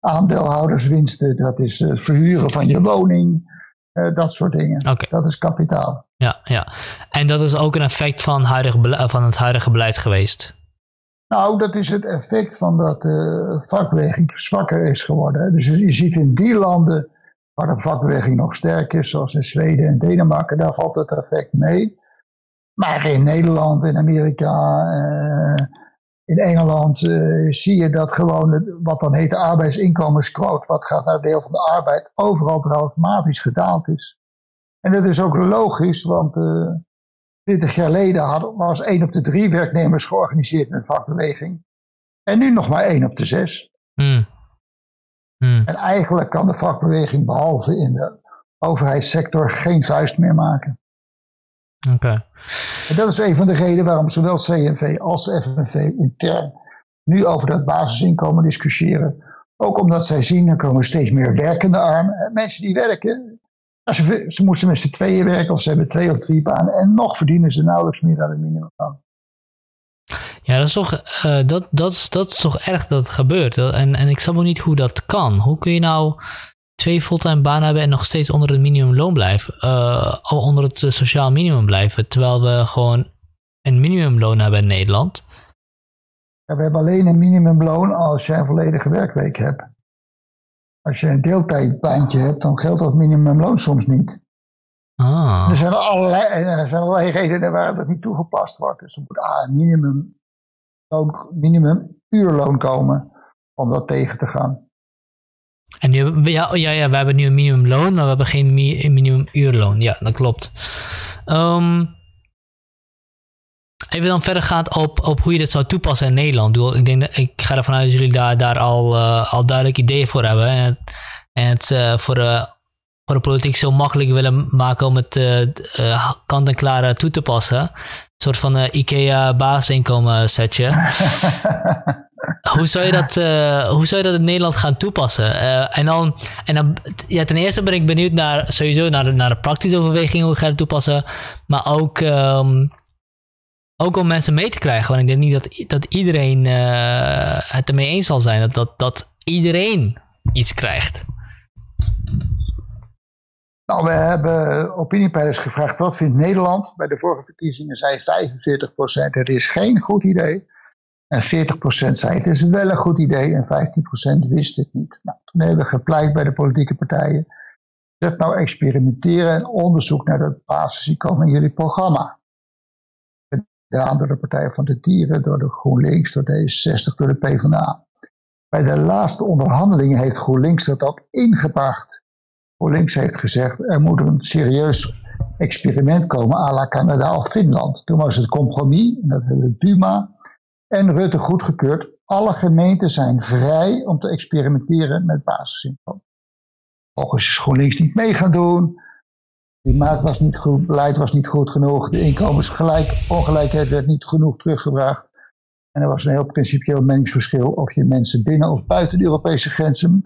aandeelhouderswinsten, dat is het verhuren van je woning, dat soort dingen. Okay. Dat is kapitaal. Ja, ja, en dat is ook een effect van, van het huidige beleid geweest? Nou, dat is het effect van dat de vakbeweging zwakker is geworden. Dus je ziet in die landen waar de vakbeweging nog sterk is, zoals in Zweden en Denemarken, daar valt het effect mee. Maar in Nederland, in Amerika, eh, in Engeland eh, zie je dat gewoon wat dan heet de arbeidsinkomensquote, wat gaat naar deel van de arbeid, overal dramatisch gedaald is. En dat is ook logisch, want 20 jaar geleden had, was 1 op de 3 werknemers georganiseerd in een vakbeweging. En nu nog maar 1 op de 6. Hmm. Hmm. En eigenlijk kan de vakbeweging, behalve in de overheidssector geen vuist meer maken. Oké. En dat is een van de redenen waarom zowel CNV als FNV intern nu over dat basisinkomen discussiëren. Ook omdat zij zien, er komen steeds meer werkende armen. Mensen die werken, ze, ze moeten met z'n tweeën werken of ze hebben twee of drie banen. En nog verdienen ze nauwelijks meer dan het minimum. Ja, dat is toch, uh, dat, dat, dat is toch erg dat het gebeurt. En, en ik snap ook niet hoe dat kan. Hoe kun je nou twee fulltime banen hebben en nog steeds onder het minimumloon blijven? Uh, onder het sociaal minimum blijven. Terwijl we gewoon een minimumloon hebben in Nederland. Ja, we hebben alleen een minimumloon als je een volledige werkweek hebt. Als je een deeltijdbaantje hebt, dan geldt dat minimumloon soms niet. Ah. Er, zijn allerlei, er zijn allerlei redenen waar dat niet toegepast wordt. Dus er moet A, een minimum, minimum uurloon komen om dat tegen te gaan. En nu, ja, ja, ja, we hebben nu een minimumloon, maar we hebben geen minimum uurloon. Ja, dat klopt. Um, Even dan verder gaat op, op hoe je dit zou toepassen in Nederland. Ik, denk dat, ik ga ervan uit dat jullie daar, daar al, uh, al duidelijk ideeën voor hebben. En, en het uh, voor, uh, voor de politiek zo makkelijk willen maken om het kant-en-klaar toe te passen. Een soort van IKEA basisinkomen setje. (laughs) hoe, zou je dat, hoe zou je dat in Nederland gaan toepassen? en dan, en dan ja, ten eerste ben ik benieuwd naar sowieso naar de, naar de praktische overwegingen hoe ga je het toepassen. Maar ook... Um, ook om mensen mee te krijgen. Want ik denk niet dat, dat iedereen uh, het ermee eens zal zijn. Dat, dat, dat iedereen iets krijgt. Nou, we hebben opiniepeilers gevraagd. Wat vindt Nederland? Bij de vorige verkiezingen zei 45% het is geen goed idee. En 40% zei het is wel een goed idee. En 15% wist het niet. Nou, toen hebben we gepleit bij de politieke partijen. Zet nou experimenteren en onderzoek naar dat basisinkomen in jullie programma de Partij van de Dieren, door de GroenLinks, door D66, door de PvdA. Bij de laatste onderhandelingen heeft GroenLinks dat ook ingebracht. GroenLinks heeft gezegd, er moet een serieus experiment komen à la Canada of Finland. Toen was het compromis, dat hebben Duma en Rutte goedgekeurd. Alle gemeenten zijn vrij om te experimenteren met basisinkomen. Volgens is GroenLinks niet mee gaan doen. Klimaat was niet goed, beleid was niet goed genoeg, de inkomensongelijkheid werd niet genoeg teruggebracht. En er was een heel principieel meningsverschil of je mensen binnen of buiten de Europese grenzen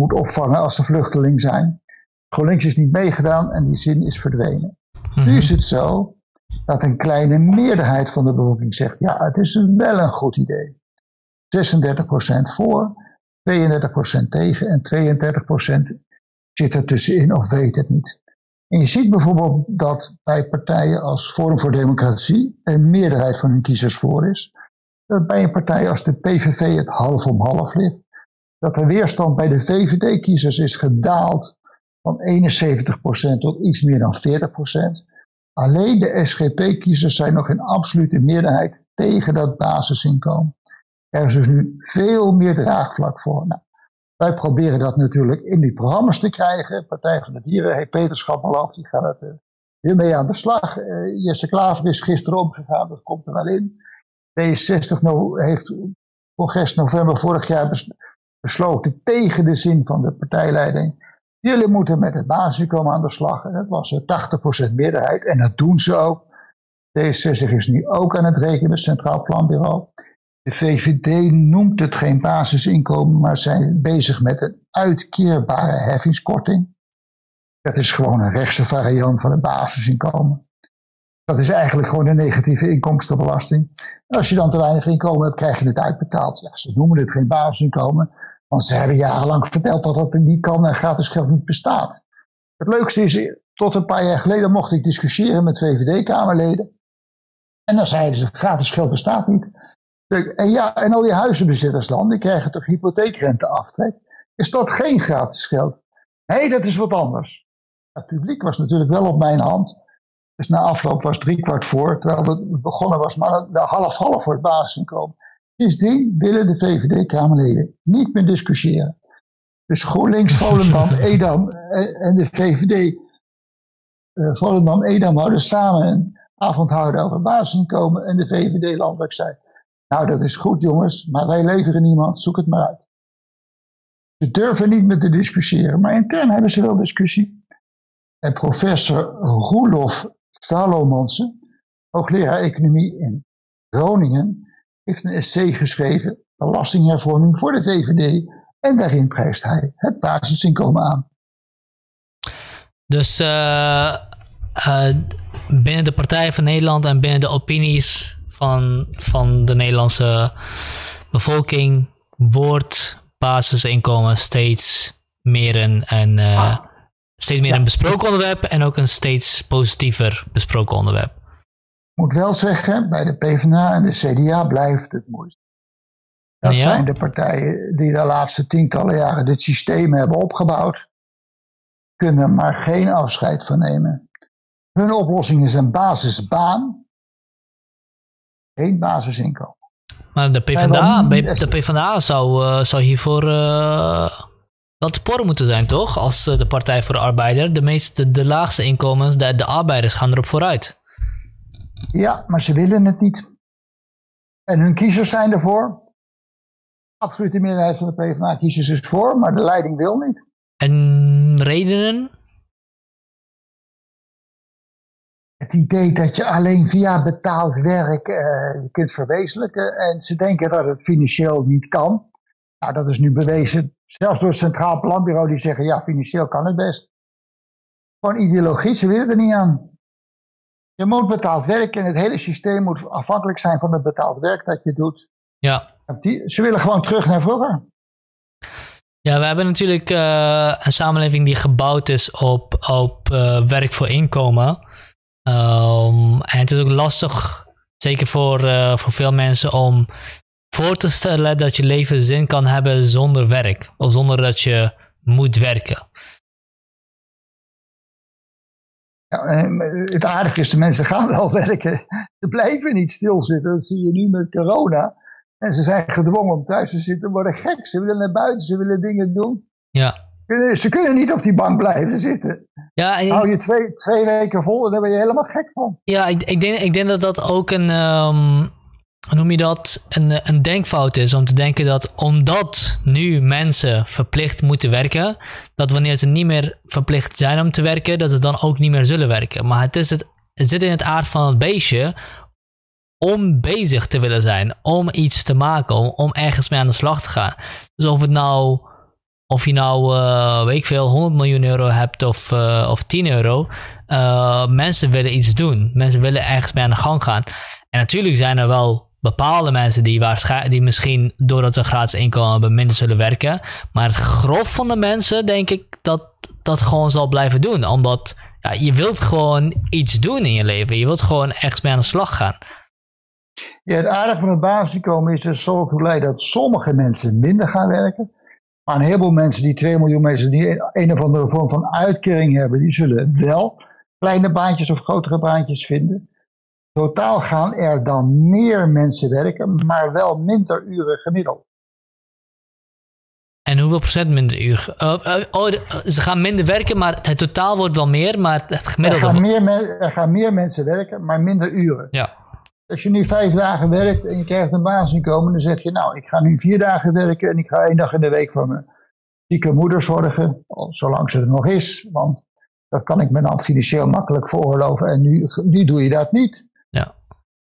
moet opvangen als ze vluchteling zijn. GroenLinks is niet meegedaan en die zin is verdwenen. Nu mhm. is het zo dat een kleine meerderheid van de bevolking zegt, ja, het is wel een goed idee. 36% voor, 32% tegen en 32% zit er tussenin of weet het niet. En je ziet bijvoorbeeld dat bij partijen als Forum voor Democratie een meerderheid van hun kiezers voor is. Dat bij een partij als de PVV het half om half ligt. Dat de weerstand bij de VVD-kiezers is gedaald van 71% tot iets meer dan 40%. Alleen de SGP-kiezers zijn nog in absolute meerderheid tegen dat basisinkomen. Er is dus nu veel meer draagvlak voor. Nou, wij proberen dat natuurlijk in die programma's te krijgen. Partij van de Dieren heeft Peterschap beloofd, die gaat er weer mee aan de slag. Uh, Jesse Klaver is gisteren omgegaan, dat komt er wel in. D60 no heeft congres november vorig jaar besloten tegen de zin van de partijleiding. Jullie moeten met het basisinkomen aan de slag. Dat was een 80% meerderheid en dat doen ze ook. D60 is nu ook aan het rekenen het Centraal Planbureau. De VVD noemt het geen basisinkomen, maar zijn bezig met een uitkeerbare heffingskorting. Dat is gewoon een rechtse variant van het basisinkomen. Dat is eigenlijk gewoon een negatieve inkomstenbelasting. als je dan te weinig inkomen hebt, krijg je het uitbetaald. Ja, ze noemen het geen basisinkomen, want ze hebben jarenlang verteld dat dat niet kan en gratis geld niet bestaat. Het leukste is, tot een paar jaar geleden mocht ik discussiëren met VVD-Kamerleden. En dan zeiden ze, gratis geld bestaat niet. En ja, en al die huizenbezitters dan, die krijgen toch hypotheekrenteaftrek. Is dat geen gratis geld? Nee, dat is wat anders. Het publiek was natuurlijk wel op mijn hand. Dus na afloop was driekwart voor, terwijl het begonnen was maar half-half voor het basisinkomen. Sindsdien willen de VVD-Kamerleden niet meer discussiëren. Dus GroenLinks, (laughs) Volendam, Edam eh, en de VVD, uh, Volendam, Edam houden samen een avond houden over basisinkomen en de VVD landelijk zei nou, dat is goed jongens, maar wij leveren niemand, zoek het maar uit. Ze durven niet met te discussiëren, maar intern hebben ze wel discussie. En professor Roelof Salomonsen, hoogleraar economie in Groningen, heeft een essay geschreven, belastinghervorming voor de VVD, en daarin prijst hij het basisinkomen aan. Dus uh, uh, binnen de Partij van Nederland en binnen de opinies van, van de Nederlandse bevolking wordt basisinkomen steeds meer een, een uh, steeds meer een besproken onderwerp en ook een steeds positiever besproken onderwerp. Ik moet wel zeggen, bij de PvdA en de CDA blijft het moeilijk. Dat zijn de partijen die de laatste tientallen jaren dit systeem hebben opgebouwd. Kunnen maar geen afscheid van nemen. Hun oplossing is een basisbaan. Geen basisinkomen. Maar de PvdA, de PvdA zou, uh, zou hiervoor uh, wel te porren moeten zijn, toch? Als uh, de Partij voor de Arbeider. De, meeste, de laagste inkomens, de, de arbeiders gaan erop vooruit. Ja, maar ze willen het niet. En hun kiezers zijn ervoor. Absoluut de meerderheid van de PvdA kiezers is voor, maar de leiding wil niet. En redenen? Het idee dat je alleen via betaald werk uh, kunt verwezenlijken. En ze denken dat het financieel niet kan. Nou, dat is nu bewezen. Zelfs door het Centraal Planbureau die zeggen, ja, financieel kan het best. Gewoon ideologie, ze willen er niet aan. Je moet betaald werken en het hele systeem moet afhankelijk zijn van het betaald werk dat je doet. Ja. ze willen gewoon terug naar vroeger. Ja, we hebben natuurlijk uh, een samenleving die gebouwd is op, op uh, werk voor inkomen. Um, en het is ook lastig, zeker voor, uh, voor veel mensen, om voor te stellen dat je leven zin kan hebben zonder werk. Of zonder dat je moet werken. Ja, het aardige is, de mensen gaan wel (laughs) werken. Ze blijven niet stilzitten. Dat zie je nu met corona. En ze zijn gedwongen om thuis te zitten, worden gek. Ze willen naar buiten, ze willen dingen doen. Ja. Ze kunnen niet op die bank blijven zitten. Ja, ik, Hou je twee, twee weken vol en daar ben je helemaal gek van. Ja, ik, ik, denk, ik denk dat dat ook een, um, hoe noem je dat, een, een denkfout is. Om te denken dat omdat nu mensen verplicht moeten werken, dat wanneer ze niet meer verplicht zijn om te werken, dat ze dan ook niet meer zullen werken. Maar het, is het, het zit in het aard van het beestje om bezig te willen zijn, om iets te maken, om, om ergens mee aan de slag te gaan. Dus of het nou, of je nou, uh, weet ik veel, 100 miljoen euro hebt of, uh, of 10 euro, uh, mensen willen iets doen. Mensen willen ergens mee aan de gang gaan. En natuurlijk zijn er wel bepaalde mensen die, die misschien doordat ze gratis inkomen hebben minder zullen werken. Maar het grof van de mensen denk ik dat dat gewoon zal blijven doen. Omdat ja, je wilt gewoon iets doen in je leven. Je wilt gewoon echt mee aan de slag gaan. Ja, het aardige van het basisinkomen is zal ertoe leiden dat sommige mensen minder gaan werken. Maar een heleboel mensen, die 2 miljoen mensen, die een of andere vorm van uitkering hebben, die zullen wel kleine baantjes of grotere baantjes vinden. Totaal gaan er dan meer mensen werken, maar wel minder uren gemiddeld. En hoeveel procent minder uur? Uh, oh, ze gaan minder werken, maar het totaal wordt wel meer, maar het gemiddelde... Er gaan, meer, er gaan meer mensen werken, maar minder uren. Ja. Als je nu vijf dagen werkt en je krijgt een basisinkomen, dan zeg je, nou, ik ga nu vier dagen werken en ik ga één dag in de week voor mijn zieke moeder zorgen, zolang ze er nog is, want dat kan ik me dan financieel makkelijk veroorloven en nu, nu doe je dat niet. Ja.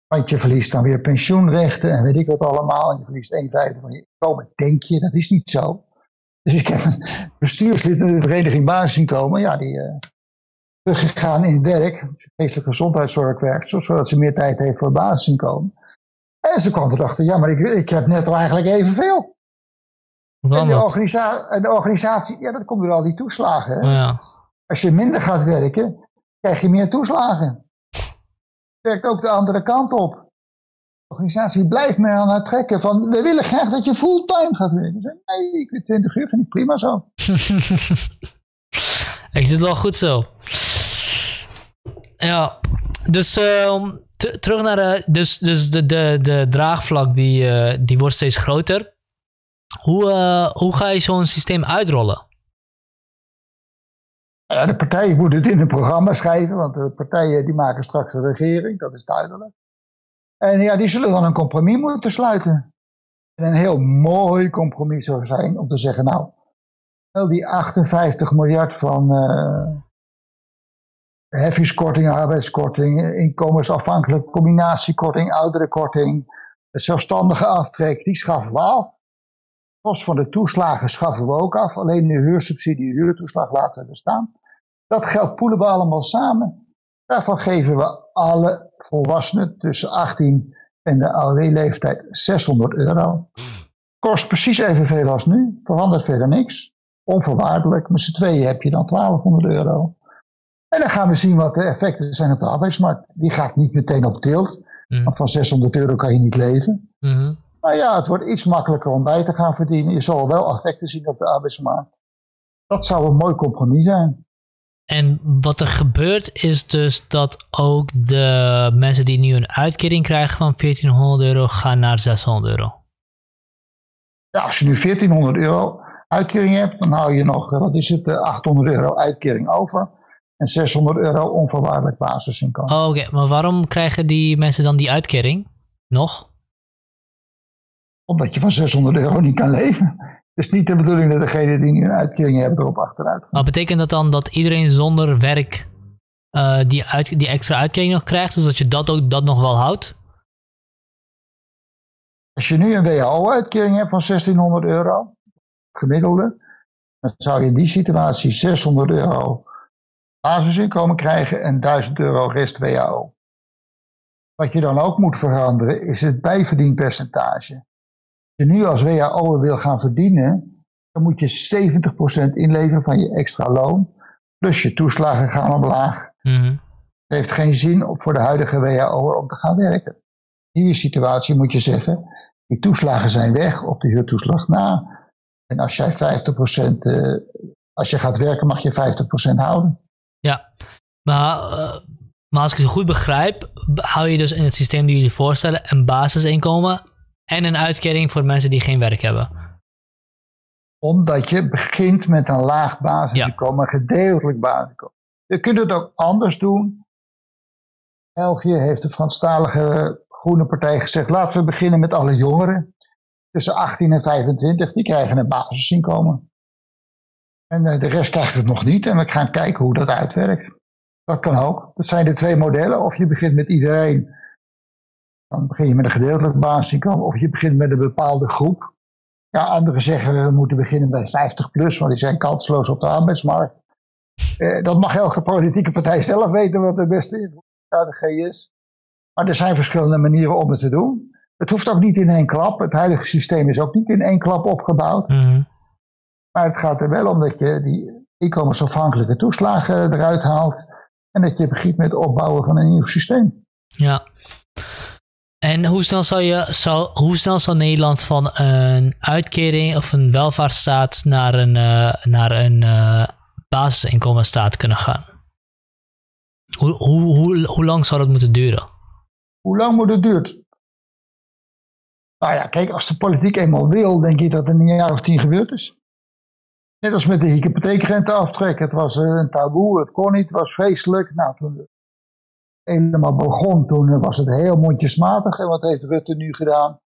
Want je verliest dan weer pensioenrechten en weet ik wat allemaal, en je verliest een vijfde van je inkomen, denk je, dat is niet zo. Dus ik heb een bestuurslid in de Vereniging Basisinkomen, ja, die, teruggegaan in werk, geestelijke gezondheidszorg werkt, zodat ze meer tijd heeft voor basisinkomen. En ze kwam erachter, ja, maar ik, ik heb net al eigenlijk evenveel. En de, organisatie, en de organisatie, ja, dat komt door al die toeslagen. Hè? Ja. Als je minder gaat werken, krijg je meer toeslagen. Werkt ook de andere kant op. De organisatie blijft meer aan het trekken van, we willen graag dat je fulltime gaat werken. Zeg, nee, ik vind 20 uur vind ik prima zo. (laughs) ik zit wel goed zo. Ja, dus uh, terug naar de, dus, dus de, de, de draagvlak die, uh, die wordt steeds groter. Hoe, uh, hoe ga je zo'n systeem uitrollen? De partijen moeten het in een programma schrijven, want de partijen die maken straks een regering, dat is duidelijk. En ja, die zullen dan een compromis moeten sluiten. En een heel mooi compromis zou zijn om te zeggen, nou, wel die 58 miljard van, uh, heffingskorting, arbeidskorting, inkomensafhankelijk combinatiekorting, ouderenkorting, zelfstandige aftrek, die schaffen we af. Kost van de toeslagen schaffen we ook af. Alleen de huursubsidie, huurtoeslag laten we staan. Dat geld poelen we allemaal samen. Daarvan geven we alle volwassenen tussen 18 en de AOW-leeftijd 600 euro. Kost precies evenveel als nu, verandert verder niks. Onvoorwaardelijk, met z'n tweeën heb je dan 1200 euro. En dan gaan we zien wat de effecten zijn op de arbeidsmarkt. Die gaat niet meteen op tilt, mm. want van 600 euro kan je niet leven. Mm Maar ja, het wordt iets makkelijker om bij te gaan verdienen. Je zal wel effecten zien op de arbeidsmarkt. Dat zou een mooi compromis zijn. En wat er gebeurt is dus dat ook de mensen die nu een uitkering krijgen van 1400 euro gaan naar 600 euro. Ja, als je nu 1400 euro uitkering hebt, dan hou je nog, eh, wat is het, 800 eh, euro uitkering over. En 600 euro onvoorwaardelijk basisinkomen. Oh, Oké, maar waarom krijgen die mensen dan die uitkering nog? Omdat je van 600 euro niet kan leven. Het is niet de bedoeling dat degene die nu een uitkering hebben erop achteruit gaan. Maar betekent dat dan dat iedereen zonder werk uh, die, uit, die extra uitkering nog krijgt? Dus dat je dat ook dat nog wel houdt? Als je nu een WHO-uitkering hebt van 1600 euro, gemiddelde, dan zou je in die situatie 600 euro basisinkomen krijgen en 1000 euro rest WHO. Wat je dan ook moet veranderen is het bijverdienpercentage. Als je nu als WHO wil gaan verdienen, dan moet je 70% inleveren van je extra loon. Plus je toeslagen gaan omlaag. Mm Het heeft geen zin voor de huidige WHO om te gaan werken. In die situatie moet je zeggen, die toeslagen zijn weg op de huurtoeslag na. En als jij 50%, uh, als je gaat werken, mag je 50% houden. Ja, maar, uh, maar als ik het goed begrijp, hou je dus in het systeem die jullie voorstellen een basisinkomen en een uitkering voor mensen die geen werk hebben. Omdat je begint met een laag basisinkomen, een gedeeltelijk basisinkomen. Je kunt het ook anders doen. België heeft de Franstalige Groene Partij gezegd: laten we beginnen met alle jongeren tussen 18 en 25, die krijgen een basisinkomen. En eh, de rest krijgt het nog niet en we gaan kijken hoe dat uitwerkt. Dat kan ook. Dat zijn de twee modellen. Of je begint met iedereen, dan begin je met een gedeeltelijk basisinkomen, of je begint met een bepaalde groep. Ja, anderen zeggen we moeten beginnen bij 50 plus, want die zijn kansloos op de arbeidsmarkt. Eh, dat mag elke politieke partij (laughs) zelf weten wat de beste strategie is. Maar er zijn verschillende manieren om het te doen. Het hoeft ook niet in één klap. Het huidige systeem is ook niet in één klap opgebouwd. Mhm. Maar het gaat er wel om dat je die inkomensafhankelijke toeslagen eruit haalt. En dat je begint met het opbouwen van een nieuw systeem. Ja. En hoe snel, zal je, zal, hoe snel zal Nederland van een uitkering of een welvaartsstaat naar een, uh, naar een uh, basisinkomenstaat kunnen gaan? Hoe, hoe, hoe, hoe lang zou dat moeten duren? Hoe lang moet het duren? Nou ja, kijk, als de politiek eenmaal wil, denk ik dat het in een jaar of tien gebeurd is. Net als met de hypotheekrenteaftrek. Het was eh, een taboe, het kon niet, het was vreselijk. Nou, toen het helemaal begon, toen was het heel mondjesmatig. En wat heeft Rutte nu gedaan?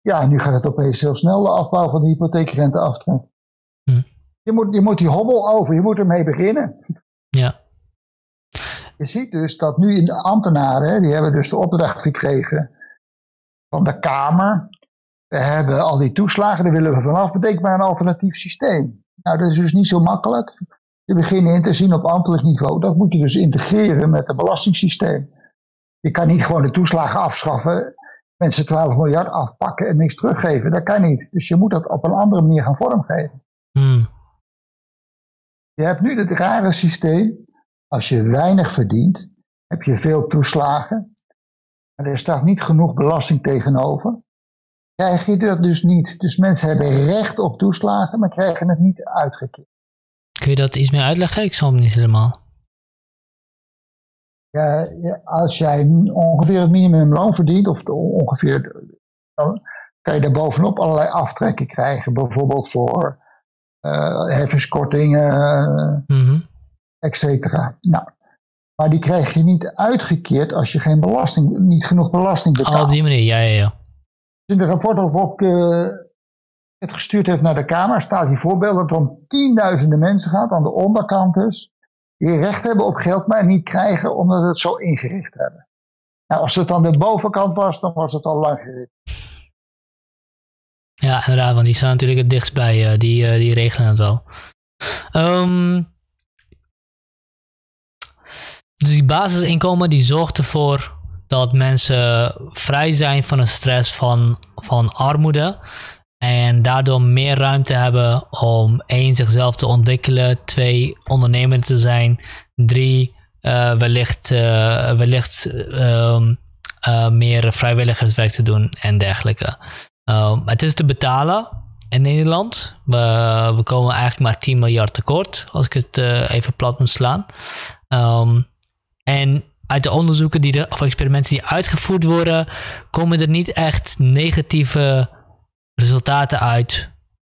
Ja, nu gaat het opeens heel snel, de afbouw van de hypotheekrenteaftrek. Hm. Je, moet, je moet die hobbel over, je moet ermee beginnen. Ja. Je ziet dus dat nu in de ambtenaren, die hebben dus de opdracht gekregen van de Kamer. We hebben al die toeslagen, daar willen we vanaf. Betekent maar een alternatief systeem. Nou, dat is dus niet zo makkelijk. Je beginnen in te zien op ambtelijk niveau. Dat moet je dus integreren met het belastingssysteem. Je kan niet gewoon de toeslagen afschaffen, mensen 12 miljard afpakken en niks teruggeven. Dat kan niet. Dus je moet dat op een andere manier gaan vormgeven. Hmm. Je hebt nu het rare systeem. Als je weinig verdient, heb je veel toeslagen. En er staat niet genoeg belasting tegenover krijg je dat dus niet. Dus mensen hebben recht op toeslagen, maar krijgen het niet uitgekeerd. Kun je dat iets meer uitleggen? Ik zal hem niet helemaal. Ja, als jij ongeveer het minimumloon verdient, of ongeveer, dan kan je daar bovenop allerlei aftrekken krijgen. Bijvoorbeeld voor uh, heffingskortingen, mm et cetera. Nou, maar die krijg je niet uitgekeerd als je geen belasting, niet genoeg belasting betaalt. Oh, op die manier, ja, ja, ja in de rapport dat uh, het gestuurd heeft naar de Kamer, staat die voorbeeld dat het om tienduizenden mensen gaat aan de onderkant dus. die recht hebben op geld, maar niet krijgen omdat ze het zo ingericht hebben. Nou, als het dan de bovenkant was, dan was het al lang gericht. Ja, inderdaad, want die staan natuurlijk het dichtst bij, uh, die, uh, die regelen het wel. Um, dus die basisinkomen die zorgt ervoor dat mensen vrij zijn van de stress van, van armoede. En daardoor meer ruimte hebben om één, zichzelf te ontwikkelen. Twee, ondernemend te zijn. Drie, uh, wellicht, uh, wellicht uh, meer vrijwilligerswerk te doen en dergelijke. Um, het is te betalen in Nederland. We, we komen eigenlijk maar 10 miljard tekort, als ik het even plat moet slaan. Um, en uit de onderzoeken die er, of experimenten die uitgevoerd worden, komen er niet echt negatieve resultaten uit.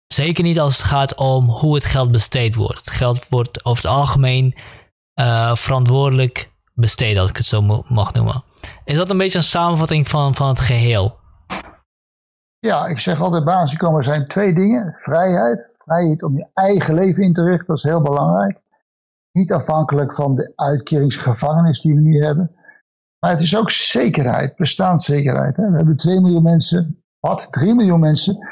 Zeker niet als het gaat om hoe het geld besteed wordt. Het geld wordt over het algemeen uh, verantwoordelijk besteed, als ik het zo mag noemen. Is dat een beetje een samenvatting van, van het geheel? Ja, ik zeg altijd basisinkomen zijn twee dingen. Vrijheid, vrijheid om je eigen leven in te richten, dat is heel belangrijk. Niet afhankelijk van de uitkeringsgevangenis die we nu hebben. Maar het is ook zekerheid, bestaanszekerheid. Hè? We hebben 2 miljoen mensen, wat? 3 miljoen mensen,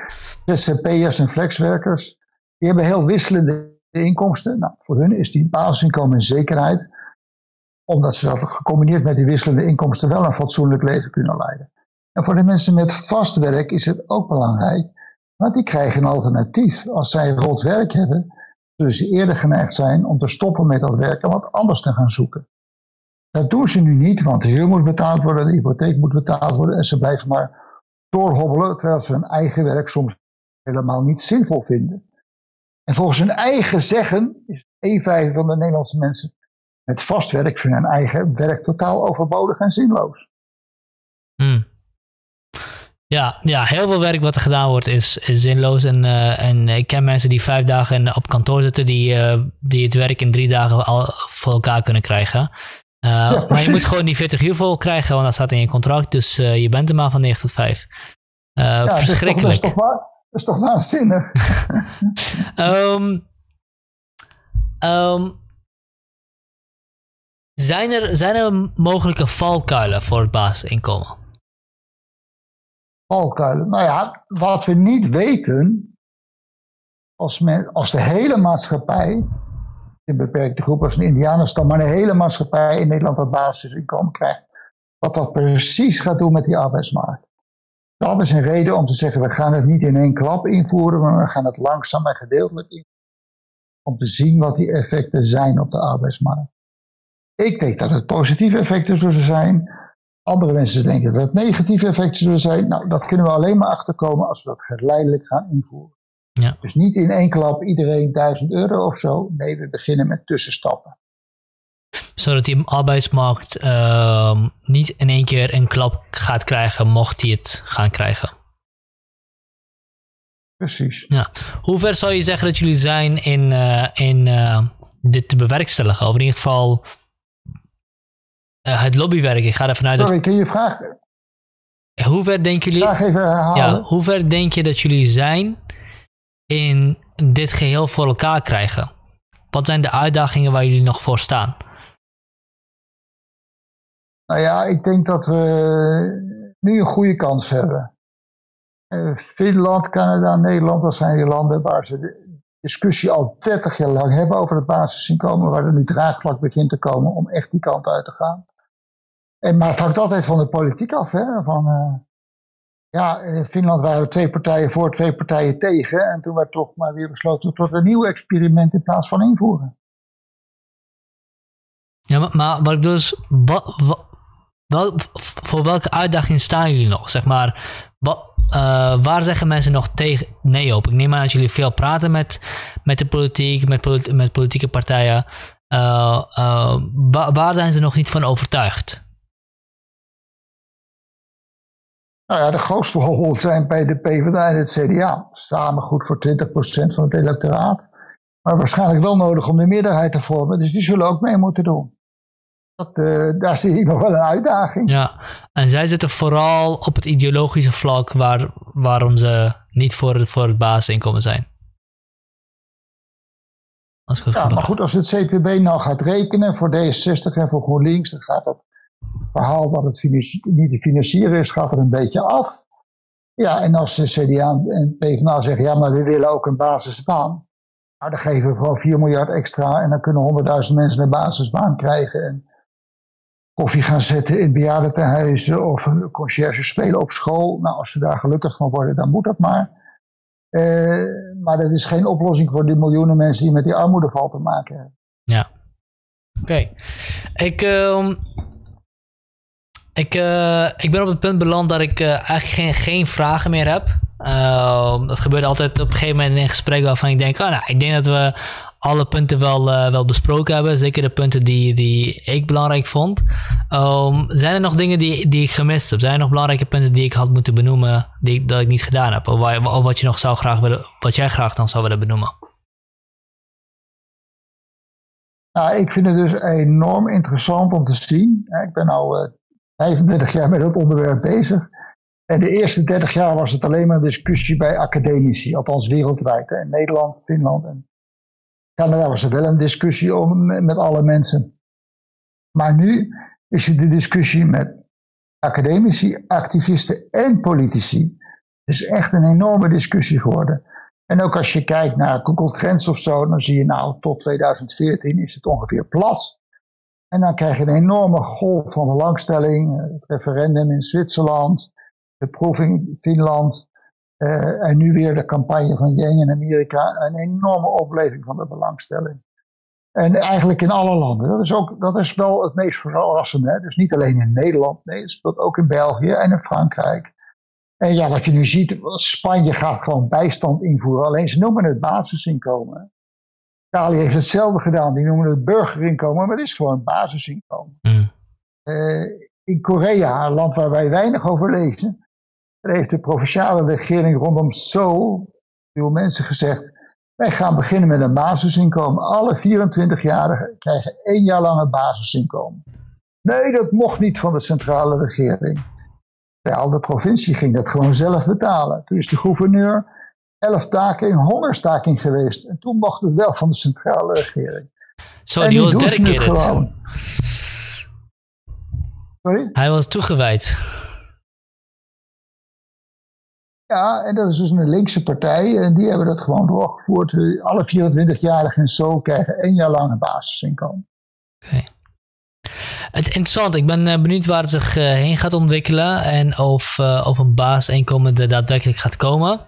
ZZP'ers en flexwerkers. Die hebben heel wisselende inkomsten. Nou, voor hun is die basisinkomen een zekerheid. Omdat ze dat gecombineerd met die wisselende inkomsten wel een fatsoenlijk leven kunnen leiden. En voor de mensen met vast werk is het ook belangrijk. Want die krijgen een alternatief. Als zij rot werk hebben, zullen ze eerder geneigd zijn om te stoppen met dat werk en wat anders te gaan zoeken. Dat doen ze nu niet, want de huur moet betaald worden, de hypotheek moet betaald worden en ze blijven maar doorhobbelen terwijl ze hun eigen werk soms helemaal niet zinvol vinden. En volgens hun eigen zeggen is een vijfde van de Nederlandse mensen met vast werk vinden hun eigen werk totaal overbodig en zinloos. Hmm. Ja, ja, heel veel werk wat er gedaan wordt is, is zinloos. En, uh, en ik ken mensen die vijf dagen op kantoor zitten, die, uh, die het werk in drie dagen al voor elkaar kunnen krijgen. Uh, ja, maar je moet gewoon die 40 uur vol krijgen, want dat staat in je contract. Dus je bent er maar van 9 tot 5. Ja, verschrikkelijk. Dat is toch, dat is toch, waanzinnig? um, (laughs) um, zijn, er, zijn er mogelijke valkuilen voor het basisinkomen? Nou ja, wat we niet weten, als, men, als de hele maatschappij, een beperkte groep als een indianenstam, maar de hele maatschappij in Nederland dat basisinkomen krijgt, wat dat precies gaat doen met die arbeidsmarkt. Dat is een reden om te zeggen, we gaan het niet in één klap invoeren, maar we gaan het langzaam en gedeeltelijk invoeren. Om te zien wat die effecten zijn op de arbeidsmarkt. Ik denk dat het positieve effecten zullen zijn. Andere mensen denken dat het negatieve effecten zullen zijn. Nou, dat kunnen we alleen maar achterkomen als we dat geleidelijk gaan invoeren. Ja. Dus niet in één klap iedereen 1000 euro of zo. Nee, we beginnen met tussenstappen. Zodat die arbeidsmarkt uh, niet in één keer een klap gaat krijgen, mocht hij het gaan krijgen. Precies. Ja. Hoe ver zou je zeggen dat jullie zijn in, uh, in uh, dit te bewerkstelligen? Of in ieder geval uh, het lobbywerk. Ik ga ervan uit Sorry, dat... kun je vraag... Hoe ver denken jullie... Vraag even herhalen. Ja, hoe ver denk je dat jullie zijn in dit geheel voor elkaar krijgen? Wat zijn de uitdagingen waar jullie nog voor staan? Nou ja, ik denk dat we nu een goede kans hebben. Uh, Finland, Canada, Nederland, dat zijn die landen waar ze de discussie al 30 jaar lang hebben over het basisinkomen, waar er nu draagvlak begint te komen om echt die kant uit te gaan. En, maar het hangt altijd van de politiek af. Hè? Van, uh, ja, in Finland waren er twee partijen voor, twee partijen tegen. En toen werd toch maar weer besloten tot een nieuw experiment in plaats van invoeren. Ja, maar, maar wat ik dus, wel, voor welke uitdaging staan jullie nog? Zeg maar, uh, waar zeggen mensen nog tegen nee op? Ik neem aan dat jullie veel praten met, met de politiek, met, met politieke partijen. Waar zijn ze nog niet van overtuigd? Nou ja, de grootste rol zijn bij de PvdA en het CDA. Samen goed voor 20% van het electoraat. Maar waarschijnlijk wel nodig om de meerderheid te vormen. Dus die zullen ook mee moeten doen. Dat, uh, daar zie ik nog wel een uitdaging. Ja, en zij zitten vooral op het ideologische vlak waar, waarom ze niet voor, voor het basisinkomen zijn. Als ja, maar goed, als het CPB nou gaat rekenen voor D66 en voor GroenLinks, dan gaat het verhaal dat het niet te financieren is, gaat er een beetje af. Ja, en als de CDA en PvdA zeggen, ja, maar we willen ook een basisbaan. Nou, dan geven we gewoon 4 miljard extra en dan kunnen 100.000 mensen een basisbaan krijgen. En koffie gaan zetten in bejaardentehuizen of een conciërge spelen op school. Nou, als ze daar gelukkig van worden, dan moet dat maar. Uh, maar dat is geen oplossing voor die miljoenen mensen die met die armoedeval te maken hebben. Ja. Oké. Ik, uh, ik, uh, ik ben op het punt beland dat ik eigenlijk geen, geen vragen meer heb. Uh, dat gebeurt altijd op een gegeven moment in een gesprek waarvan ik denk, oh, nou, ik denk dat we alle punten wel, uh, wel besproken hebben. Zeker de punten die, die ik belangrijk vond. Um, zijn er nog dingen die, die ik gemist heb? Zijn er nog belangrijke punten die ik had moeten benoemen die, dat ik niet gedaan heb? Of, wat, je nog zou graag willen, wat jij graag dan zou willen benoemen? Nou, ik vind het dus enorm interessant om te zien. Ik ben al 35 jaar met het onderwerp bezig. En de eerste 30 jaar was het alleen maar een discussie bij academici, althans wereldwijd. In Nederland, Finland en Canada was er wel een discussie om, met alle mensen. Maar nu is het de discussie met academici, activisten en politici. Het is echt een enorme discussie geworden. En ook als je kijkt naar Google Trends of zo, dan zie je nou tot 2014 is het ongeveer plat. En dan krijg je een enorme golf van belangstelling. Het referendum in Zwitserland, de proef in Finland. Uh, en nu weer de campagne van Yang in Amerika. Een enorme opleving van de belangstelling. En eigenlijk in alle landen. Dat is, ook, dat is wel het meest verrassende. Hè? Dus niet alleen in Nederland, nee, het speelt ook in België en in Frankrijk. En ja, wat je nu ziet, Spanje gaat gewoon bijstand invoeren. Alleen ze noemen het basisinkomen. Italië heeft hetzelfde gedaan. Die noemen het burgerinkomen, maar het is gewoon basisinkomen. Mm. Uh, in Korea, een land waar wij weinig over lezen, heeft de provinciale regering rondom Seoul veel mensen gezegd: wij gaan beginnen met een basisinkomen. Alle 24-jarigen krijgen één jaar lang een basisinkomen. Nee, dat mocht niet van de centrale regering. Ja, de provincie ging dat gewoon zelf betalen. Toen is de gouverneur elf dagen in hongerstaking geweest. En toen mocht het wel van de centrale regering. Zo, die was dedicated. Sorry? Hij was toegewijd. Ja, en dat is dus een linkse partij. En die hebben dat gewoon doorgevoerd. Alle 24-jarigen in Seoul krijgen één jaar lang een basisinkomen. Oké. Het is interessant. Ik ben eh, benieuwd waar het zich eh, heen gaat ontwikkelen. En of, uh, of een basisinkomen er daadwerkelijk gaat komen.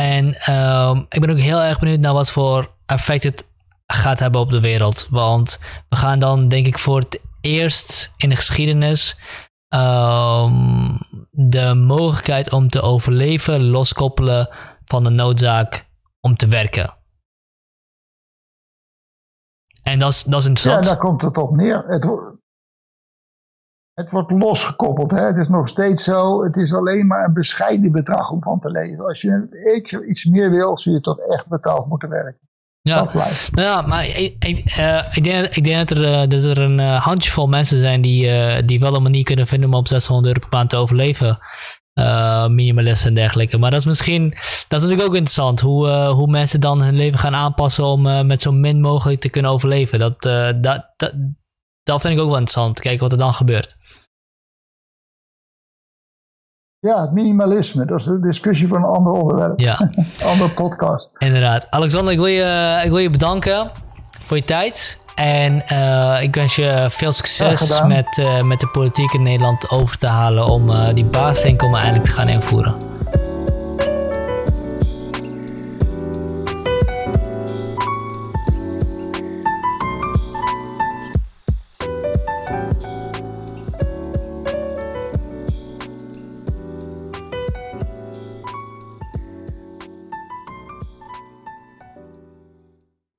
En uh, ik ben ook heel erg benieuwd naar wat voor effect het gaat hebben op de wereld. Want we gaan dan, denk ik, voor het eerst in de geschiedenis um, de mogelijkheid om te overleven loskoppelen van de noodzaak om te werken. En dat is, dat is interessant. Ja, daar komt het op neer. Het, het wordt losgekoppeld. Hè? Het is nog steeds zo. Het is alleen maar een bescheiden bedrag om van te leven. Als je iets, meer wil, zul je toch echt betaald moeten werken. Ja. Nou ja, maar ik, ik, uh, ik, denk, ik denk dat er, uh, dat er een uh, handjevol mensen zijn die, die wel een manier kunnen vinden om op 600 euro per maand te overleven. minimalisten en dergelijke. Maar dat is misschien, dat is natuurlijk ook interessant. Hoe, hoe mensen dan hun leven gaan aanpassen om met zo min mogelijk te kunnen overleven. Dat, dat, dat, dat vind ik ook wel interessant. Kijken wat er dan gebeurt. Ja, het minimalisme. Dat is een discussie voor een ander onderwerp. Ja. (laughs) andere podcast. Inderdaad. Alexander, ik wil je, ik wil je bedanken voor je tijd. En uh, ik wens je veel succes met, uh, met de politiek in Nederland over te halen om uh, die basisinkomen eindelijk te gaan invoeren.